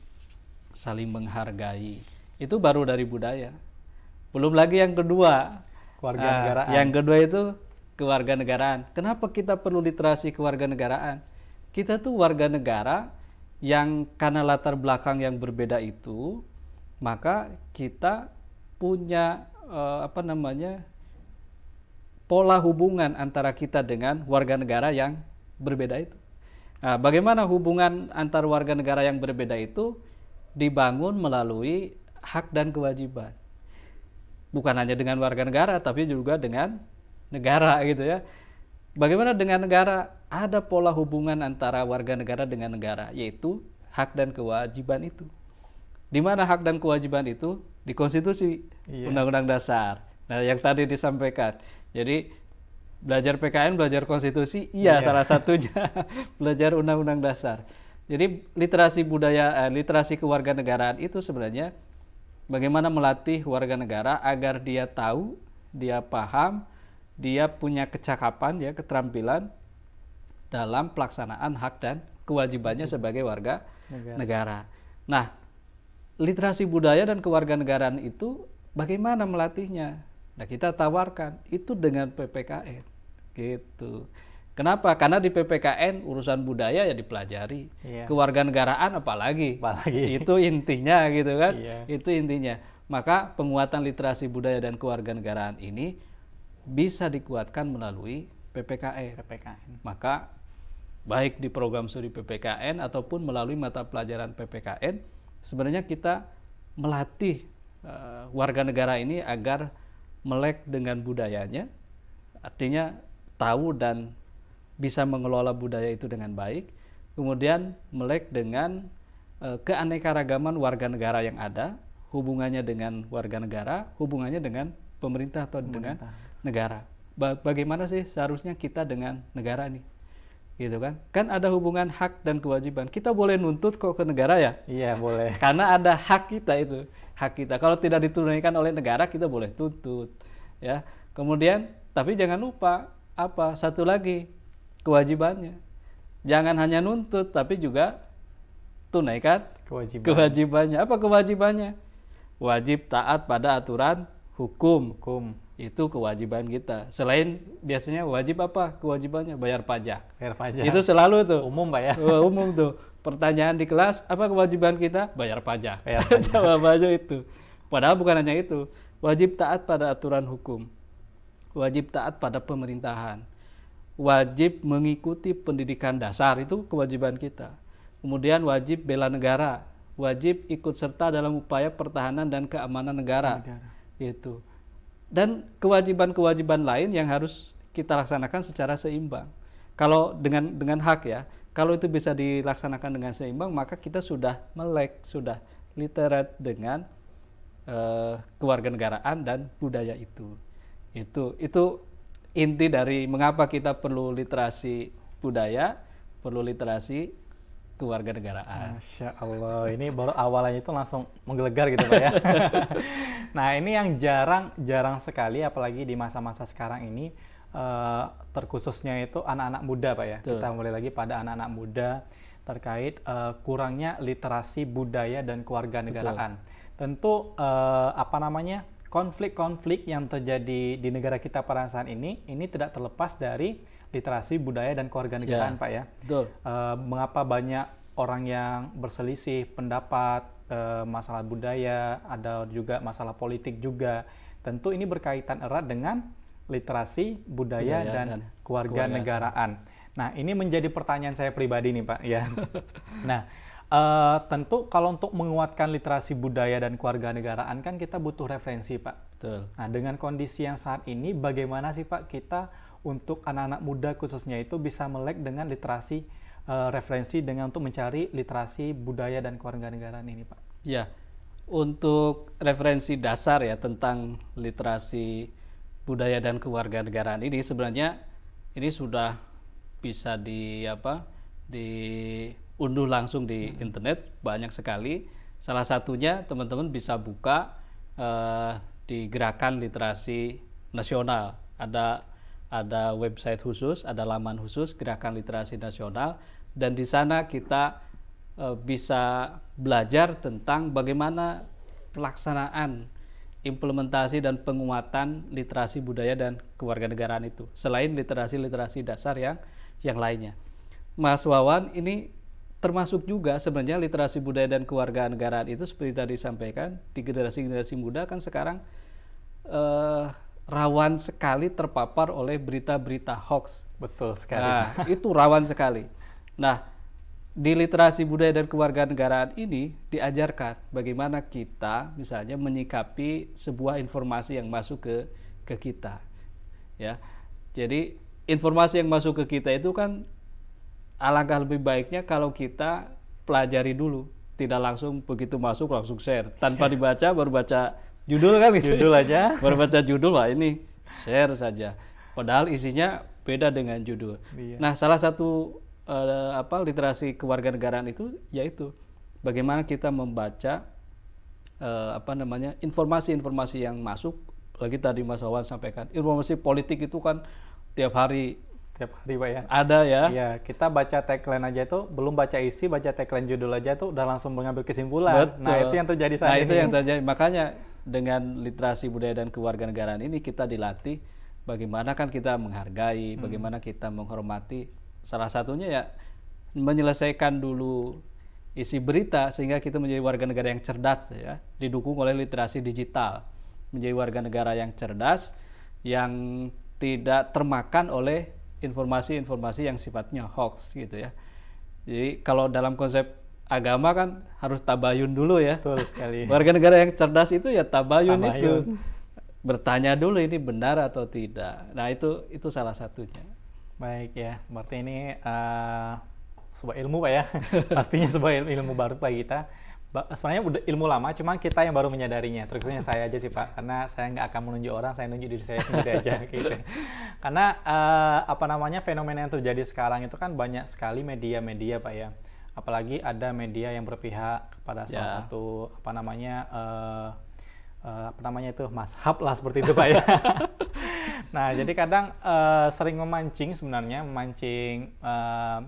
saling menghargai. Itu baru dari budaya. Belum lagi yang kedua. Ah, yang kedua itu kewarganegaraan. Kenapa kita perlu literasi kewarganegaraan? Kita tuh warga negara yang karena latar belakang yang berbeda itu, maka kita punya eh, apa namanya pola hubungan antara kita dengan warga negara yang berbeda itu. Nah, bagaimana hubungan antar warga negara yang berbeda itu dibangun melalui hak dan kewajiban. Bukan hanya dengan warga negara, tapi juga dengan negara gitu ya. Bagaimana dengan negara? Ada pola hubungan antara warga negara dengan negara, yaitu hak dan kewajiban itu. Di mana hak dan kewajiban itu di konstitusi Iya. Undang-Undang Dasar. Nah, yang tadi disampaikan. Jadi belajar PKN, belajar konstitusi, iya, Iya. salah satunya belajar Undang-Undang Dasar. Jadi literasi budaya, eh, literasi kewarganegaraan itu sebenarnya bagaimana melatih warga negara agar dia tahu, dia paham, dia punya kecakapan, ya keterampilan dalam pelaksanaan hak dan kewajibannya sebagai warga Negara. negara. Nah, literasi budaya dan kewarganegaraan itu bagaimana melatihnya? Nah, kita tawarkan itu dengan PPKN. Gitu. Kenapa? Karena di PPKN urusan budaya ya dipelajari. Iya. Kewarganegaraan apalagi. Apalagi. Itu intinya gitu kan. Iya. Itu intinya. Maka penguatan literasi budaya dan kewarganegaraan ini bisa dikuatkan melalui PPKN. PPKN. Maka baik di program studi PPKN ataupun melalui mata pelajaran PPKN sebenarnya kita melatih eh, warga negara ini agar melek dengan budayanya artinya tahu dan bisa mengelola budaya itu dengan baik kemudian melek dengan eh, keanekaragaman warga negara yang ada hubungannya dengan warga negara hubungannya dengan pemerintah atau dengan Pemerintah. Negara. Ba- bagaimana sih seharusnya kita dengan negara nih? Gitu kan? Kan ada hubungan hak dan kewajiban. Kita boleh nuntut kok ke negara ya? Iya, boleh. karena ada hak kita itu hak kita. Kalau tidak ditunaikan oleh negara kita boleh tuntut ya. Kemudian tapi jangan lupa apa? Satu lagi kewajibannya. Jangan hanya nuntut tapi juga tunaikan Kewajiban. kewajibannya. Apa kewajibannya? Wajib taat pada aturan hukum. Hukum. Itu kewajiban kita. Selain biasanya wajib apa kewajibannya? Bayar pajak. Bayar pajak. Itu selalu tuh. umum Pak ya. Oh, umum tuh. Pertanyaan di kelas, apa kewajiban kita? Bayar pajak. Bayar pajak. Jawabannya itu. Padahal bukan hanya itu. Wajib taat pada aturan hukum. Wajib taat pada pemerintahan. Wajib mengikuti pendidikan dasar itu kewajiban kita. Kemudian wajib bela negara, wajib ikut serta dalam upaya pertahanan dan keamanan negara. Negara. Itu. Dan kewajiban-kewajiban lain yang harus kita laksanakan secara seimbang. Kalau dengan dengan hak ya, kalau itu bisa dilaksanakan dengan seimbang, maka kita sudah melek, sudah literat dengan eh, kewarganegaraan dan budaya itu. Itu itu inti dari mengapa kita perlu literasi budaya, perlu literasi kewarganegaraan. Masya Allah, ini baru awalnya itu langsung menggelegar gitu Pak ya. nah ini yang jarang jarang sekali, apalagi di masa-masa sekarang ini, eh, terkhususnya itu anak-anak muda Pak ya. Betul. Kita mulai lagi pada anak-anak muda terkait eh, kurangnya literasi budaya dan kewarganegaraan. Tentu eh, apa namanya konflik-konflik yang terjadi di negara kita pada saat ini, ini tidak terlepas dari literasi budaya dan kewarganegaraan Ya. Pak ya. Betul. Eh, mengapa banyak orang yang berselisih pendapat eh, masalah budaya, ada juga masalah politik juga. Tentu ini berkaitan erat dengan literasi budaya, Budaya dan, dan kewarganegaraan. Nah, ini menjadi pertanyaan saya pribadi nih, Pak, ya. nah, eh, tentu kalau untuk menguatkan literasi budaya dan kewarganegaraan kan kita butuh referensi, Pak. Betul. Nah, dengan kondisi yang saat ini, bagaimana sih Pak kita untuk anak-anak muda khususnya itu bisa melek dengan literasi eh, referensi dengan untuk mencari literasi budaya dan kewarganegaraan ini Pak? Ya, untuk referensi dasar ya tentang literasi budaya dan kewarganegaraan ini sebenarnya ini sudah bisa di apa diunduh langsung di internet banyak sekali. Salah satunya teman-teman bisa buka eh, di Gerakan Literasi Nasional. Ada ada website khusus, ada laman khusus Gerakan Literasi Nasional dan di sana kita eh, bisa belajar tentang bagaimana pelaksanaan implementasi dan penguatan literasi budaya dan kewarganegaraan itu selain literasi-literasi dasar yang yang lainnya. Mas Wawan ini termasuk juga sebenarnya literasi budaya dan kewarganegaraan itu seperti tadi disampaikan di generasi-generasi muda kan sekarang eh, rawan sekali terpapar oleh berita-berita hoax Betul sekali. Nah, itu rawan sekali. Nah, di literasi budaya dan kewarganegaraan ini diajarkan bagaimana kita misalnya menyikapi sebuah informasi yang masuk ke ke kita. Ya. Jadi informasi yang masuk ke kita itu kan alangkah lebih baiknya kalau kita pelajari dulu, tidak langsung begitu masuk langsung share tanpa dibaca baru baca judul kan gitu. Judul aja. baru baca judul lah ini share saja. Padahal isinya beda dengan judul. Iya. Nah, salah satu eh, apa literasi kewarganegaraan itu yaitu bagaimana kita membaca eh, apa namanya informasi-informasi yang masuk. Lagi tadi Mas Wawan sampaikan informasi politik itu kan tiap hari Tiap hari Pak ya. ada ya. Iya, kita baca tagline aja itu belum baca isi, baca tagline judul aja tuh udah langsung mengambil kesimpulan. Nah, Betul. itu yang terjadi saat Nah, ini. itu yang terjadi. Makanya dengan literasi budaya dan kewarganegaraan ini kita dilatih bagaimana kan kita menghargai, Hmm. bagaimana kita menghormati. Salah satunya ya menyelesaikan dulu isi berita sehingga kita menjadi warga negara yang cerdas ya, didukung oleh literasi digital. Menjadi warga negara yang cerdas yang tidak termakan oleh informasi-informasi yang sifatnya hoax gitu ya. Jadi kalau dalam konsep agama kan harus tabayun dulu ya. Betul sekali. Warga negara yang cerdas itu ya tabayun, Tabayun. itu. Bertanya dulu ini benar atau tidak. Nah, itu itu salah satunya. Baik ya, berarti ini eh, sebuah ilmu Pak ya. Pastinya sebuah il- ilmu baru bagi kita. Ba- Sebenarnya udah ilmu lama, cuma kita yang baru menyadarinya. Terkhususnya saya aja sih Pak, karena saya nggak akan menunjuk orang, saya nunjuk diri saya sendiri aja gitu. Karena eh, apa namanya fenomena yang terjadi sekarang itu kan banyak sekali media-media Pak ya. Apalagi ada media yang berpihak kepada salah Ya. satu apa namanya eh, eh, apa namanya itu mashab lah seperti itu Pak ya. nah jadi kadang eh, sering memancing sebenarnya memancing eh,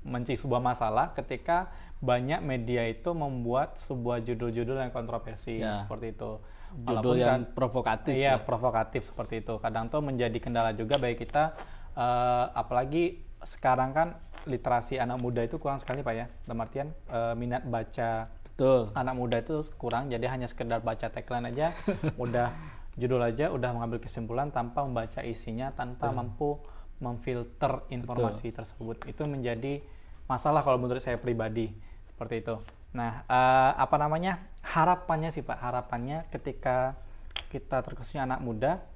memancing sebuah masalah ketika banyak media itu membuat sebuah judul-judul yang kontroversi Ya. seperti itu. Judul yang kan- provokatif. Iya, ya. provokatif seperti itu. Kadang tuh menjadi kendala juga bagi kita, eh, apalagi sekarang kan literasi anak muda itu kurang sekali pak ya. Dalam artian eh, minat baca Betul. anak muda itu kurang, jadi hanya sekedar baca tagline aja, udah judul aja, udah mengambil kesimpulan tanpa membaca isinya, tanpa mampu memfilter informasi tersebut. Itu menjadi masalah kalau menurut saya pribadi seperti itu. Nah, eh, apa namanya harapannya sih pak, harapannya ketika kita terkhususnya anak muda,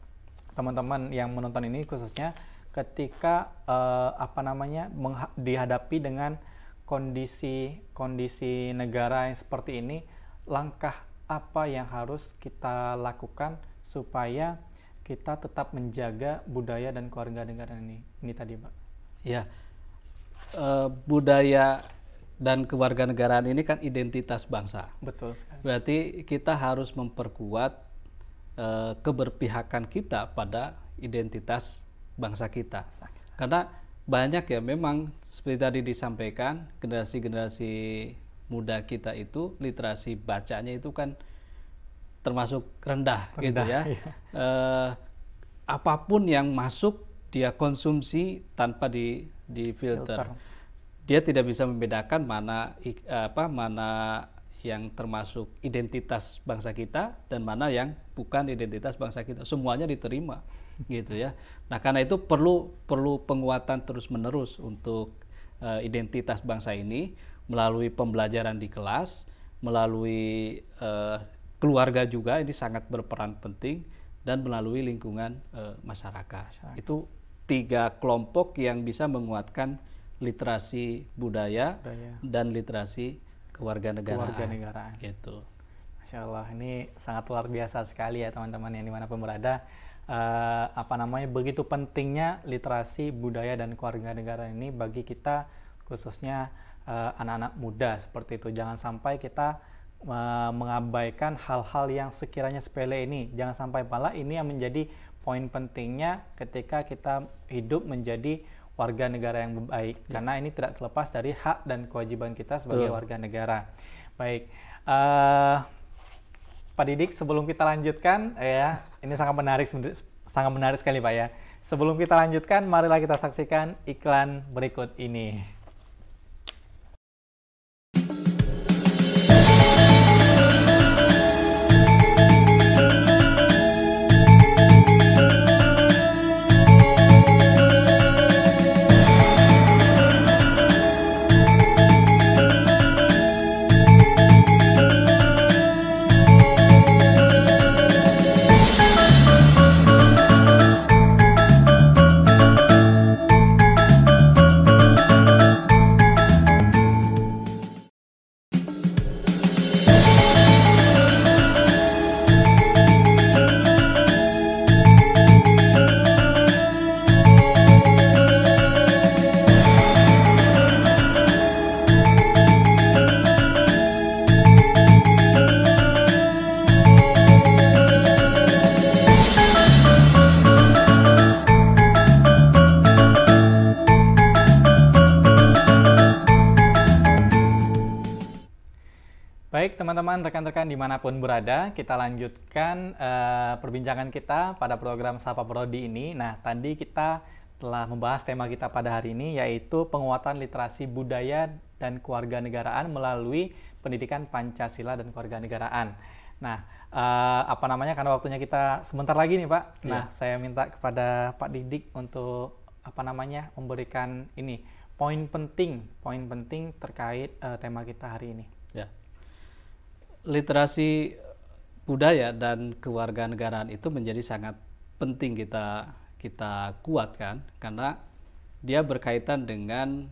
teman-teman yang menonton ini khususnya ketika eh, apa namanya dihadapi dengan kondisi kondisi negara yang seperti ini langkah apa yang harus kita lakukan supaya kita tetap menjaga budaya dan keluarga negara ini ini tadi pak Ya, Eh, budaya dan kewarganegaraan ini kan identitas bangsa. betul sekali Berarti kita harus memperkuat eh, keberpihakan kita pada identitas bangsa kita. Karena banyak ya memang seperti tadi disampaikan generasi-generasi muda kita itu literasi bacanya itu kan termasuk rendah, gitu Rendah, ya. iya. Eh, apa pun yang masuk dia konsumsi tanpa di di filter. Filter. Dia tidak bisa membedakan mana ik- apa mana yang termasuk identitas bangsa kita dan mana yang bukan identitas bangsa kita. Semuanya diterima gitu ya. Nah, karena itu perlu perlu penguatan terus-menerus untuk eh, identitas bangsa ini melalui pembelajaran di kelas, melalui eh, keluarga juga ini sangat berperan penting dan melalui lingkungan eh, masyarakat. Itu tiga kelompok yang bisa menguatkan literasi budaya, Budaya. dan literasi kewarganegaraan. Kewarganegaraan. Gitu. Masya Allah, ini sangat luar biasa sekali ya teman-teman yang di mana pun berada. Eh, apa namanya, begitu pentingnya literasi budaya dan keluarga negara ini bagi kita khususnya eh, anak-anak muda seperti itu. Jangan sampai kita eh, mengabaikan hal-hal yang sekiranya sepele ini. Jangan sampai malah ini yang menjadi poin pentingnya ketika kita hidup menjadi warga negara yang baik. Karena ini tidak terlepas dari hak dan kewajiban kita sebagai Betul. warga negara. Baik. eh Pak Didik, sebelum kita lanjutkan, ya, ini sangat menarik, sangat menarik sekali Pak ya. Sebelum kita lanjutkan, marilah kita saksikan iklan berikut ini. Baik teman-teman, rekan-rekan di mana pun berada, kita lanjutkan eh, perbincangan kita pada program Sapa Prodi ini. Nah, tadi kita telah membahas tema kita pada hari ini yaitu penguatan literasi budaya dan kewarganegaraan melalui pendidikan Pancasila dan kewarganegaraan. Nah, eh, apa namanya karena waktunya kita sebentar lagi nih Pak. Nah, saya minta kepada Pak Didik untuk apa namanya memberikan ini poin penting, poin penting terkait eh, tema kita hari ini. Literasi budaya dan kewarganegaraan itu menjadi sangat penting kita kita kuatkan karena dia berkaitan dengan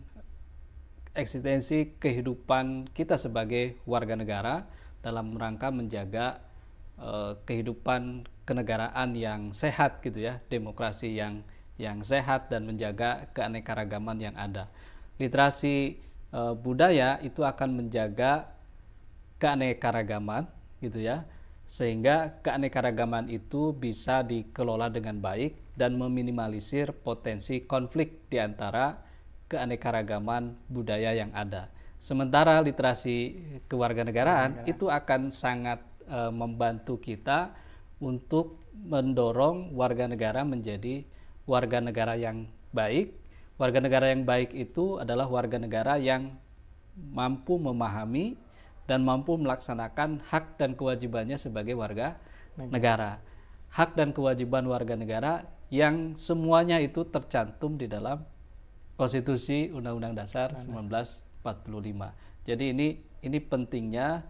eksistensi kehidupan kita sebagai warga negara dalam rangka menjaga eh, kehidupan kenegaraan yang sehat gitu ya, demokrasi yang yang sehat dan menjaga keanekaragaman yang ada. Literasi eh, budaya itu akan menjaga keanekaragaman gitu ya sehingga keanekaragaman itu bisa dikelola dengan baik dan meminimalisir potensi konflik di antara keanekaragaman budaya yang ada. Sementara literasi kewarganegaraan itu akan sangat uh, membantu kita untuk mendorong warga negara menjadi warga negara yang baik. Warga negara yang baik itu adalah warga negara yang mampu memahami dan mampu melaksanakan hak dan kewajibannya sebagai warga negara. negara. Hak dan kewajiban warga negara yang semuanya itu tercantum di dalam Konstitusi Undang-Undang Dasar 1945. Jadi ini ini pentingnya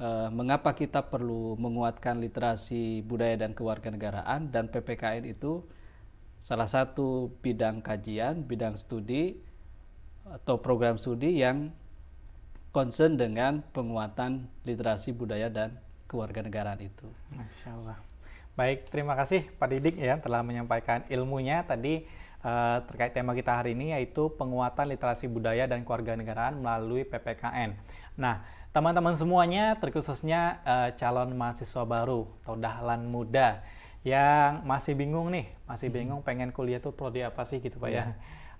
eh, mengapa kita perlu menguatkan literasi budaya dan kewarganegaraan dan PPKN itu salah satu bidang kajian, bidang studi atau program studi yang concern dengan penguatan literasi budaya dan kewarganegaraan itu. Masya Allah. Baik, terima kasih Pak Didik ya telah menyampaikan ilmunya tadi uh, terkait tema kita hari ini yaitu penguatan literasi budaya dan kewarganegaraan melalui PPKN. Nah, teman-teman semuanya terkhususnya uh, calon mahasiswa baru atau dahlan muda yang masih bingung nih, masih bingung pengen kuliah tuh prodi apa sih gitu Pak ya.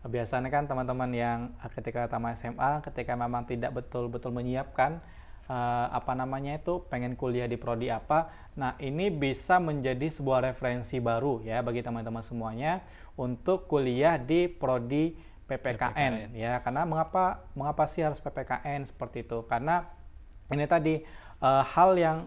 Biasanya kan teman-teman yang ketika tamat SMA, ketika memang tidak betul-betul menyiapkan uh, apa namanya itu pengen kuliah di prodi apa. Nah, ini bisa menjadi sebuah referensi baru ya bagi teman-teman semuanya untuk kuliah di prodi PPKN, PPKN ya. Karena mengapa mengapa sih harus PPKN seperti itu? Karena ini tadi uh, hal yang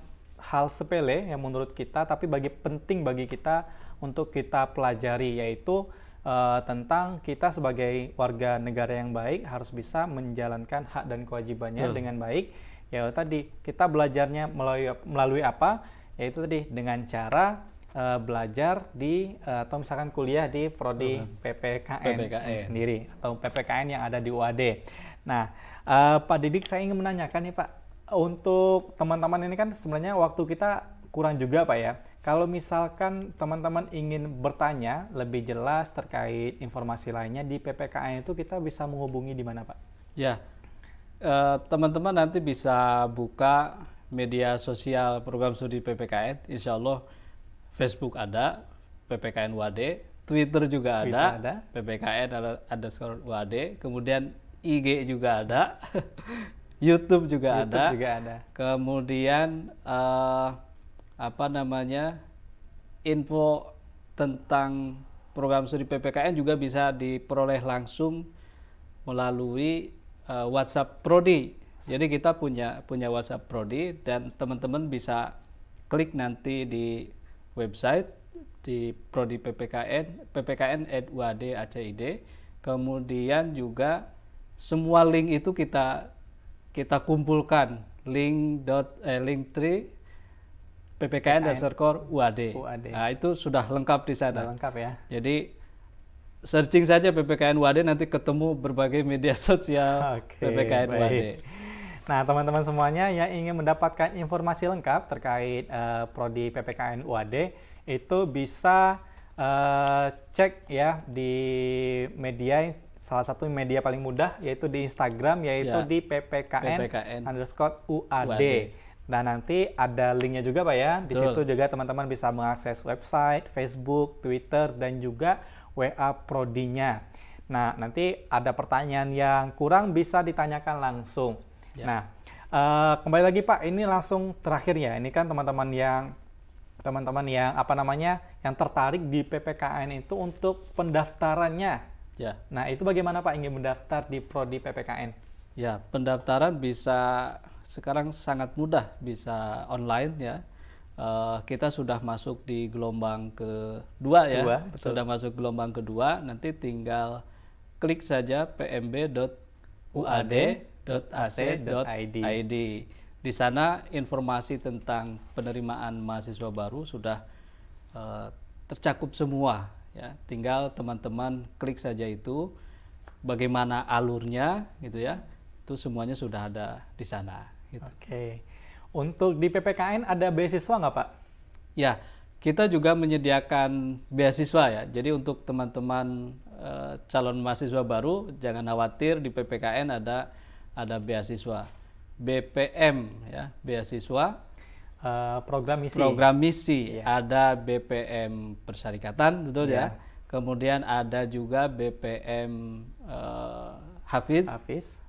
hal sepele yang menurut kita tapi bagi penting bagi kita untuk kita pelajari yaitu uh, tentang kita sebagai warga negara yang baik harus bisa menjalankan hak dan kewajibannya hmm. dengan baik ya tadi kita belajarnya melalui melalui apa yaitu tadi dengan cara uh, belajar di uh, atau misalkan kuliah di prodi PPKN, PPKN sendiri atau PPKN yang ada di UAD. Nah, uh, Pak Didik saya ingin menanyakan nih Pak, untuk teman-teman ini kan sebenarnya waktu kita kurang juga Pak ya. Kalau misalkan teman-teman ingin bertanya lebih jelas terkait informasi lainnya di PPKN itu kita bisa menghubungi di mana Pak? Ya, Eh, teman-teman uh, nanti bisa buka media sosial program studi PPKN, insya Allah Facebook ada, PPKN WAD, Twitter juga Twitter ada, ada, PPKN ada, ada WAD, kemudian IG juga ada, YouTube juga YouTube ada, juga ada. kemudian uh, apa namanya info tentang program studi PPKN juga bisa diperoleh langsung melalui uh, WhatsApp Prodi. Jadi kita punya punya WhatsApp Prodi dan teman-teman bisa klik nanti di website di Prodi PPKN PPKN UAD ACID. Kemudian juga semua link itu kita kita kumpulkan link dot eh, link tree PPKN dasar core UAD. UAD. Nah, itu sudah lengkap di sana. Sudah lengkap ya. Jadi searching saja PPKN WAD nanti ketemu berbagai media sosial okay, PPKN baik. WAD. Nah, teman-teman semuanya yang ingin mendapatkan informasi lengkap terkait uh, prodi PPKN UAD itu bisa uh, cek ya di media salah satu media paling mudah yaitu di Instagram yaitu ya, di PPKN, PPKN underscore UAD. UAD. Nah nanti ada linknya juga pak ya. Di situ juga teman-teman bisa mengakses website, Facebook, Twitter dan juga WA prodinya. Nah, nanti ada pertanyaan yang kurang bisa ditanyakan langsung. Ya. Nah, uh, kembali lagi Pak, ini langsung terakhir ya. Ini kan teman-teman yang teman-teman yang apa namanya yang tertarik di PPKN itu untuk pendaftarannya. Ya. Nah, itu bagaimana Pak ingin mendaftar di prodi PPKN? Ya, pendaftaran bisa sekarang sangat mudah, bisa online ya uh, kita sudah masuk di gelombang kedua ya, Dua, sudah masuk gelombang kedua. Nanti tinggal klik saja pmb.uad.ac.id. Di sana informasi tentang penerimaan mahasiswa baru sudah uh, tercakup semua ya. Tinggal teman-teman klik saja itu bagaimana alurnya gitu ya. Itu semuanya sudah ada di sana gitu. Oke. Okay. Untuk di PPKN ada beasiswa nggak Pak? Ya, kita juga menyediakan beasiswa ya. Jadi untuk teman-teman e, calon mahasiswa baru jangan khawatir di PPKN ada ada beasiswa. BPM ya, beasiswa uh, program misi. Program misi. Yeah. Ada BPM persyarikatan, betul yeah. ya. Kemudian ada juga BPM uh, eh, Hafiz. Hafiz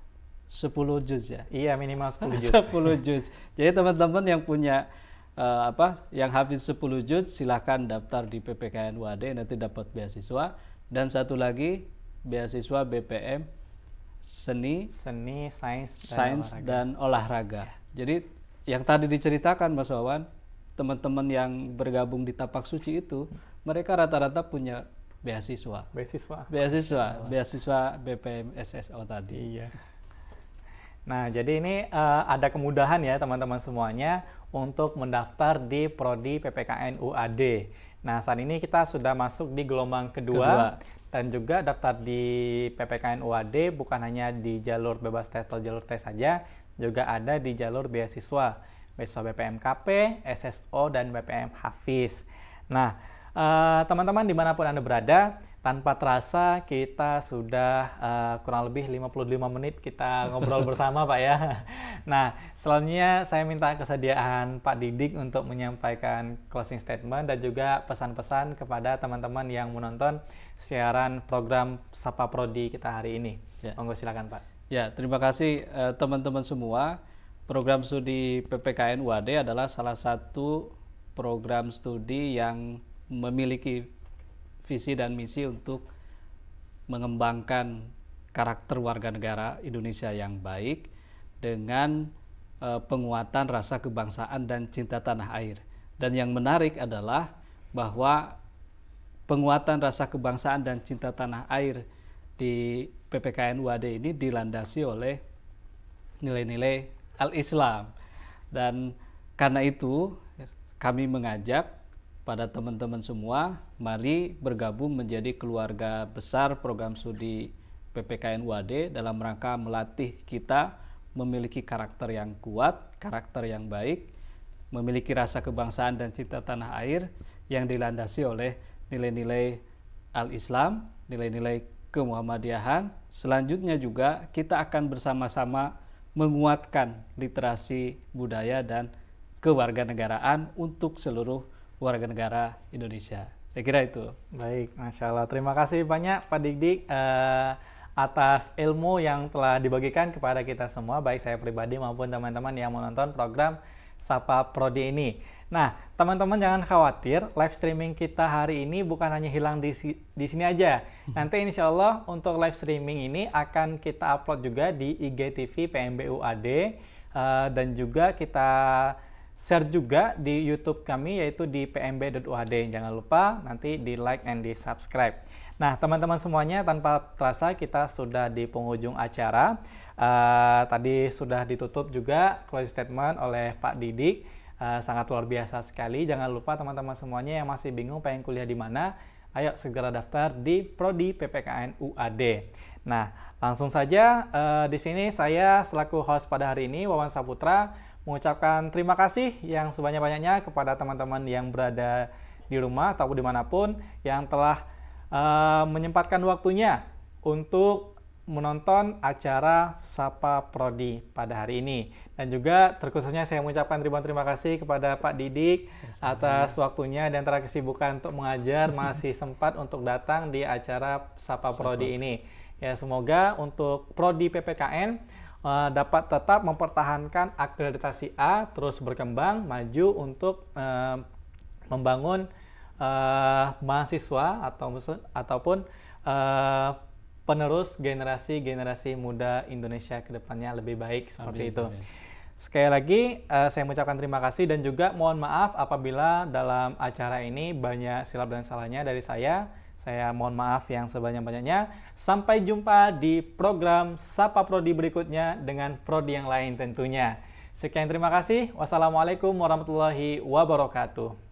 10 juz ya. Iya, minimal 10 juz. 10 juz. Jadi teman-teman yang punya uh, apa yang habis 10 juz silahkan daftar di PPKN UAD nanti dapat beasiswa dan satu lagi beasiswa BPM seni seni sains dan sains olahraga. dan olahraga. Jadi yang tadi diceritakan Mas Wawan teman-teman yang bergabung di Tapak Suci itu mereka rata-rata punya beasiswa. Beasiswa. Beasiswa, beasiswa BPM SSO tadi. Iya. Nah, jadi ini uh, ada kemudahan ya teman-teman semuanya untuk mendaftar di prodi PPKN UAD. Nah, saat ini kita sudah masuk di gelombang kedua, kedua. dan juga daftar di PPKN UAD bukan hanya di jalur bebas tes atau jalur tes saja, juga ada di jalur beasiswa, beasiswa BPMKP, SSO dan BPM Hafiz. Nah, eh, teman-teman uh, di mana pun anda berada, tanpa terasa kita sudah uh, kurang lebih 55 menit kita ngobrol bersama Pak ya. Nah, selanjutnya saya minta kesediaan Pak Didik untuk menyampaikan closing statement dan juga pesan-pesan kepada teman-teman yang menonton siaran program Sapa Prodi kita hari ini. Ya. Monggo silakan Pak. Ya, terima kasih uh, teman-teman semua. Program studi PPKN UAD adalah salah satu program studi yang memiliki visi dan misi untuk mengembangkan karakter warga negara Indonesia yang baik dengan uh, penguatan rasa kebangsaan dan cinta tanah air. Dan yang menarik adalah bahwa penguatan rasa kebangsaan dan cinta tanah air di PPKN UAD ini dilandasi oleh nilai-nilai al-Islam. Dan karena itu kami mengajak pada teman-teman semua, mari bergabung menjadi keluarga besar program studi PPKN UAD dalam rangka melatih kita memiliki karakter yang kuat, karakter yang baik, memiliki rasa kebangsaan dan cinta tanah air yang dilandasi oleh nilai-nilai al-Islam, nilai-nilai kemuhammadiyahan. Selanjutnya juga kita akan bersama-sama menguatkan literasi budaya dan kewarganegaraan untuk seluruh warga negara Indonesia. Saya kira itu. Baik, Masya Allah. Terima kasih banyak Pak Dik-Dik uh, atas ilmu yang telah dibagikan kepada kita semua, baik saya pribadi maupun teman-teman yang menonton program Sapa Prodi ini. Nah, teman-teman jangan khawatir, live streaming kita hari ini bukan hanya hilang di, di sini aja. Nanti insya Allah untuk live streaming ini akan kita upload juga di IGTV PMBUAD uh, eh, dan juga kita share juga di YouTube kami yaitu di pmb.uad. Jangan lupa nanti di like and di subscribe. Nah, teman-teman semuanya tanpa terasa kita sudah di penghujung acara. Uh, tadi sudah ditutup juga closing statement oleh Pak Didik. Uh, sangat luar biasa sekali. Jangan lupa teman-teman semuanya yang masih bingung pengen kuliah di mana, ayo segera daftar di Prodi PPKN UAD. Nah, langsung saja uh, di sini saya selaku host pada hari ini Wawan Saputra mengucapkan terima kasih yang sebanyak-banyaknya kepada teman-teman yang berada di rumah ataupun di mana pun yang telah uh, menyempatkan waktunya untuk menonton acara Sapa Prodi pada hari ini. Dan juga terkhususnya saya mengucapkan terima terima kasih kepada Pak Didik atas waktunya dan antara kesibukan untuk mengajar masih sempat untuk datang di acara Sapa Prodi ini. Ya semoga untuk Prodi PPKN uh, dapat tetap mempertahankan akreditasi A terus berkembang maju untuk uh, membangun uh, mahasiswa atau ataupun uh, penerus generasi-generasi muda Indonesia ke depannya lebih baik seperti amin, itu. Amin. Sekali lagi uh, saya mengucapkan terima kasih dan juga mohon maaf apabila dalam acara ini banyak silap dan salahnya dari saya. Saya mohon maaf yang sebanyak-banyaknya. Sampai jumpa di program Sapa Prodi berikutnya dengan prodi yang lain tentunya. Sekian terima kasih. Wassalamualaikum warahmatullahi wabarakatuh.